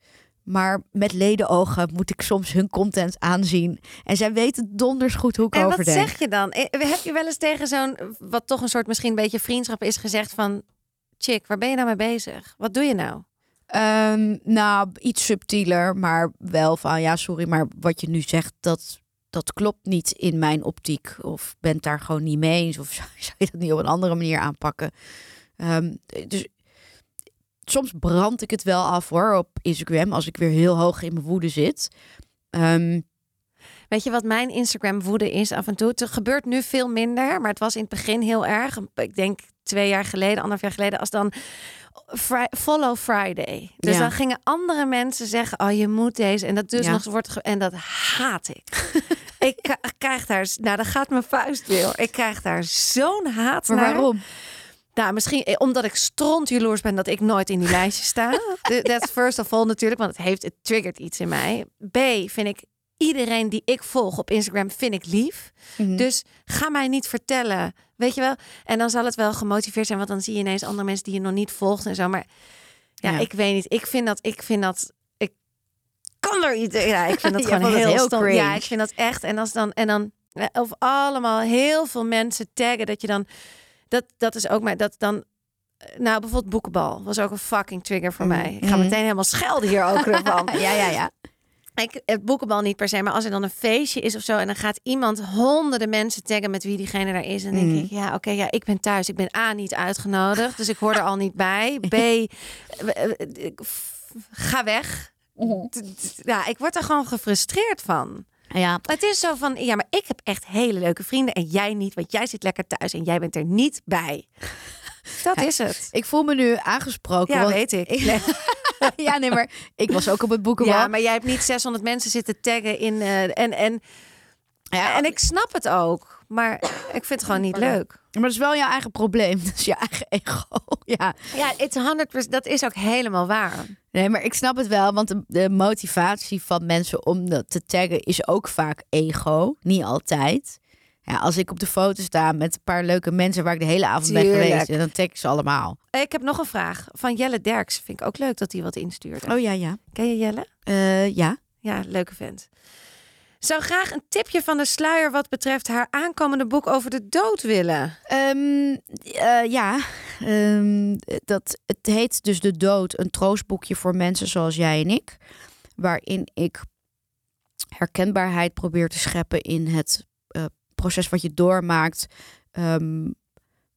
Maar met ledenogen moet ik soms hun content aanzien. En zij weten donders goed hoe ik en over denk. En wat zeg je dan? Heb je wel eens tegen zo'n, wat toch een soort misschien een beetje vriendschap is gezegd van... Chick, waar ben je nou mee bezig? Wat doe je nou? Um, nou, iets subtieler, maar wel van ja, sorry, maar wat je nu zegt, dat, dat klopt niet in mijn optiek. Of bent daar gewoon niet mee eens. Of zou, je dat niet op een andere manier aanpakken? Um, dus soms brand ik het wel af hoor op Instagram als ik weer heel hoog in mijn woede zit. Um, Weet je wat mijn Instagram woede is af en toe? Het gebeurt nu veel minder, maar het was in het begin heel erg. Ik denk twee jaar geleden, anderhalf jaar geleden, als dan Follow Friday. Dus ja. dan gingen andere mensen zeggen: Oh, je moet deze. En dat dus ja. nog wordt. En dat haat ik. ik krijg daar. Nou, dan gaat mijn vuist weer. Ik krijg daar zo'n haat. Maar naar. waarom? Nou, misschien eh, omdat ik stront jaloers ben dat ik nooit in die lijstje sta. That's first of all natuurlijk, want het heeft, het triggert iets in mij. B, vind ik iedereen die ik volg op Instagram vind ik lief. Mm -hmm. Dus ga mij niet vertellen, weet je wel. En dan zal het wel gemotiveerd zijn, want dan zie je ineens andere mensen die je nog niet volgt en zo. Maar ja, ja. ik weet niet. Ik vind dat, ik vind dat, ik kan er iets. Ja, ik vind dat gewoon heel, heel stom. Ja, ik vind dat echt. En als dan, en dan, of allemaal heel veel mensen taggen dat je dan, dat, dat is ook maar dat dan nou, bijvoorbeeld boekenbal was ook een fucking trigger voor mij. Ik ga meteen helemaal schelden hier ook ervan. ja, ja, ja. Ik, het boekenbal niet per se, maar als er dan een feestje is of zo en dan gaat iemand honderden mensen taggen met wie diegene daar is, en dan denk ik, ja, oké, okay, ja, ik ben thuis, ik ben A niet uitgenodigd, dus ik hoor er al niet bij. B, ga weg. Ja, ik word er gewoon gefrustreerd van. Ja. Het is zo van, ja, maar ik heb echt hele leuke vrienden en jij niet, want jij zit lekker thuis en jij bent er niet bij. Dat is het. Ik voel me nu aangesproken. Ja, want weet ik. Nee. ja, nee, maar ik was ook op het boekenbal. Ja, maar jij hebt niet 600 mensen zitten taggen in uh, en en ja, en ik snap het ook, maar ik vind het gewoon niet leuk. Maar dat is wel jouw eigen probleem. Dat is je eigen ego. Ja, ja it's 100%, dat is ook helemaal waar. Nee, maar ik snap het wel, want de, de motivatie van mensen om dat te taggen is ook vaak ego. Niet altijd. Ja, als ik op de foto sta met een paar leuke mensen waar ik de hele avond Tuurlijk. ben geweest, dan tag ik ze allemaal. Ik heb nog een vraag van Jelle Derks. Vind ik ook leuk dat hij wat instuurt. Oh ja, ja. Ken je Jelle? Uh, ja. Ja, leuke vent. Zou graag een tipje van de sluier wat betreft haar aankomende boek over de dood willen. Um, uh, ja, um, dat, het heet dus De Dood, een troostboekje voor mensen zoals jij en ik. Waarin ik herkenbaarheid probeer te scheppen in het proces wat je doormaakt. Um,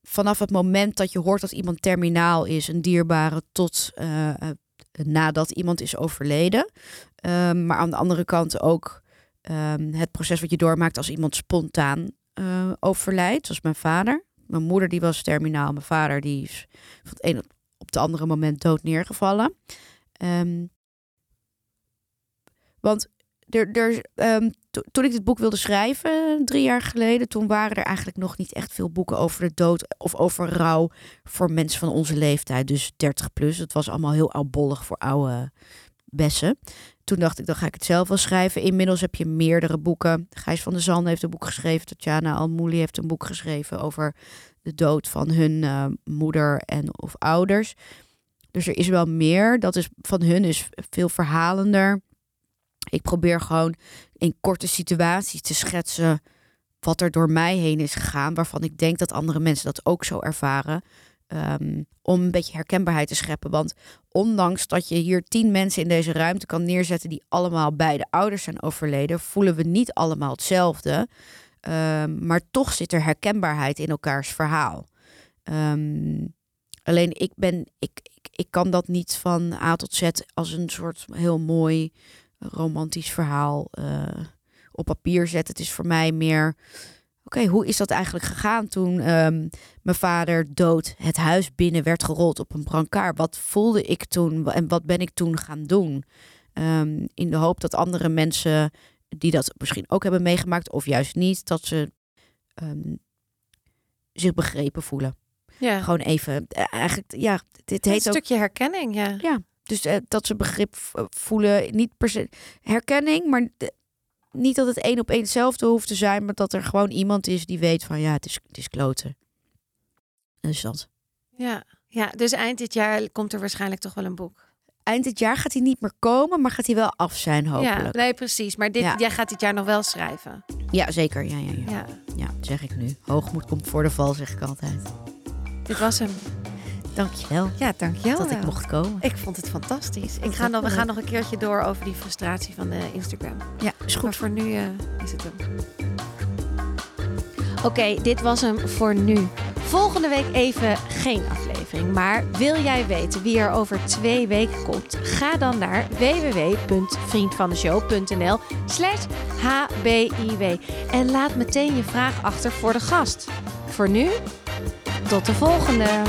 vanaf het moment dat je hoort dat iemand terminaal is, een dierbare, tot uh, nadat iemand is overleden. Um, maar aan de andere kant ook um, het proces wat je doormaakt als iemand spontaan uh, overlijdt. Zoals mijn vader. Mijn moeder die was terminaal. Mijn vader die is van op het andere moment dood neergevallen. Want er, er, to, toen ik dit boek wilde schrijven, drie jaar geleden, toen waren er eigenlijk nog niet echt veel boeken over de dood of over rouw voor mensen van onze leeftijd, dus 30 plus. Het was allemaal heel oudbollig voor oude bessen. Toen dacht ik, dan ga ik het zelf wel schrijven. Inmiddels heb je meerdere boeken. Gijs van der Zanden heeft een boek geschreven. Tatjana Almouli heeft een boek geschreven over de dood van hun uh, moeder en of ouders. Dus er is wel meer. Dat is van hun is veel verhalender. Ik probeer gewoon in korte situaties te schetsen wat er door mij heen is gegaan, waarvan ik denk dat andere mensen dat ook zo ervaren. Um, om een beetje herkenbaarheid te scheppen. Want ondanks dat je hier tien mensen in deze ruimte kan neerzetten die allemaal beide ouders zijn overleden, voelen we niet allemaal hetzelfde. Um, maar toch zit er herkenbaarheid in elkaars verhaal. Um, alleen ik ben, ik, ik, ik kan dat niet van A tot Z als een soort heel mooi romantisch verhaal uh, op papier zetten. Het is voor mij meer. Oké, okay, hoe is dat eigenlijk gegaan toen um, mijn vader dood het huis binnen werd gerold op een brancard? Wat voelde ik toen en wat ben ik toen gaan doen? Um, in de hoop dat andere mensen die dat misschien ook hebben meegemaakt, of juist niet, dat ze ehm, zich begrepen voelen. Ja. Gewoon even, eh, eigenlijk, ja, dit een heet ook stukje herkenning, ja. Ja, dus eh, dat ze begrip v- voelen, niet per se herkenning, maar de- niet dat het één op één hetzelfde hoeft te zijn, maar dat er gewoon iemand is die weet van ja, het is, het is kloten. Dus dat. Ja. ja, dus eind dit jaar komt er waarschijnlijk toch wel een boek. Eind dit jaar gaat hij niet meer komen, maar gaat hij wel af zijn Ja, hopelijk. Ja, nee, precies. Maar dit, Ja. jij gaat dit jaar nog wel schrijven. zeker. Ja, ja, ja. Ja, ja, zeg ik nu. Hoogmoed komt voor de val, zeg ik altijd. dit was hem. Dankjewel Ja, dankjewel. dat ik mocht komen. Ik vond het fantastisch. Ik ga dan, we gaan nog een keertje door over die frustratie van de Instagram. Ja, is Maar goed. voor nu eh, is het hem. Oké, dit was hem voor nu. Volgende week even geen aflevering. Maar wil jij weten wie er over twee weken komt? Ga dan naar www.vriendvandeshow.nl slash hbiw. En laat meteen je vraag achter voor de gast. Voor nu, tot de volgende.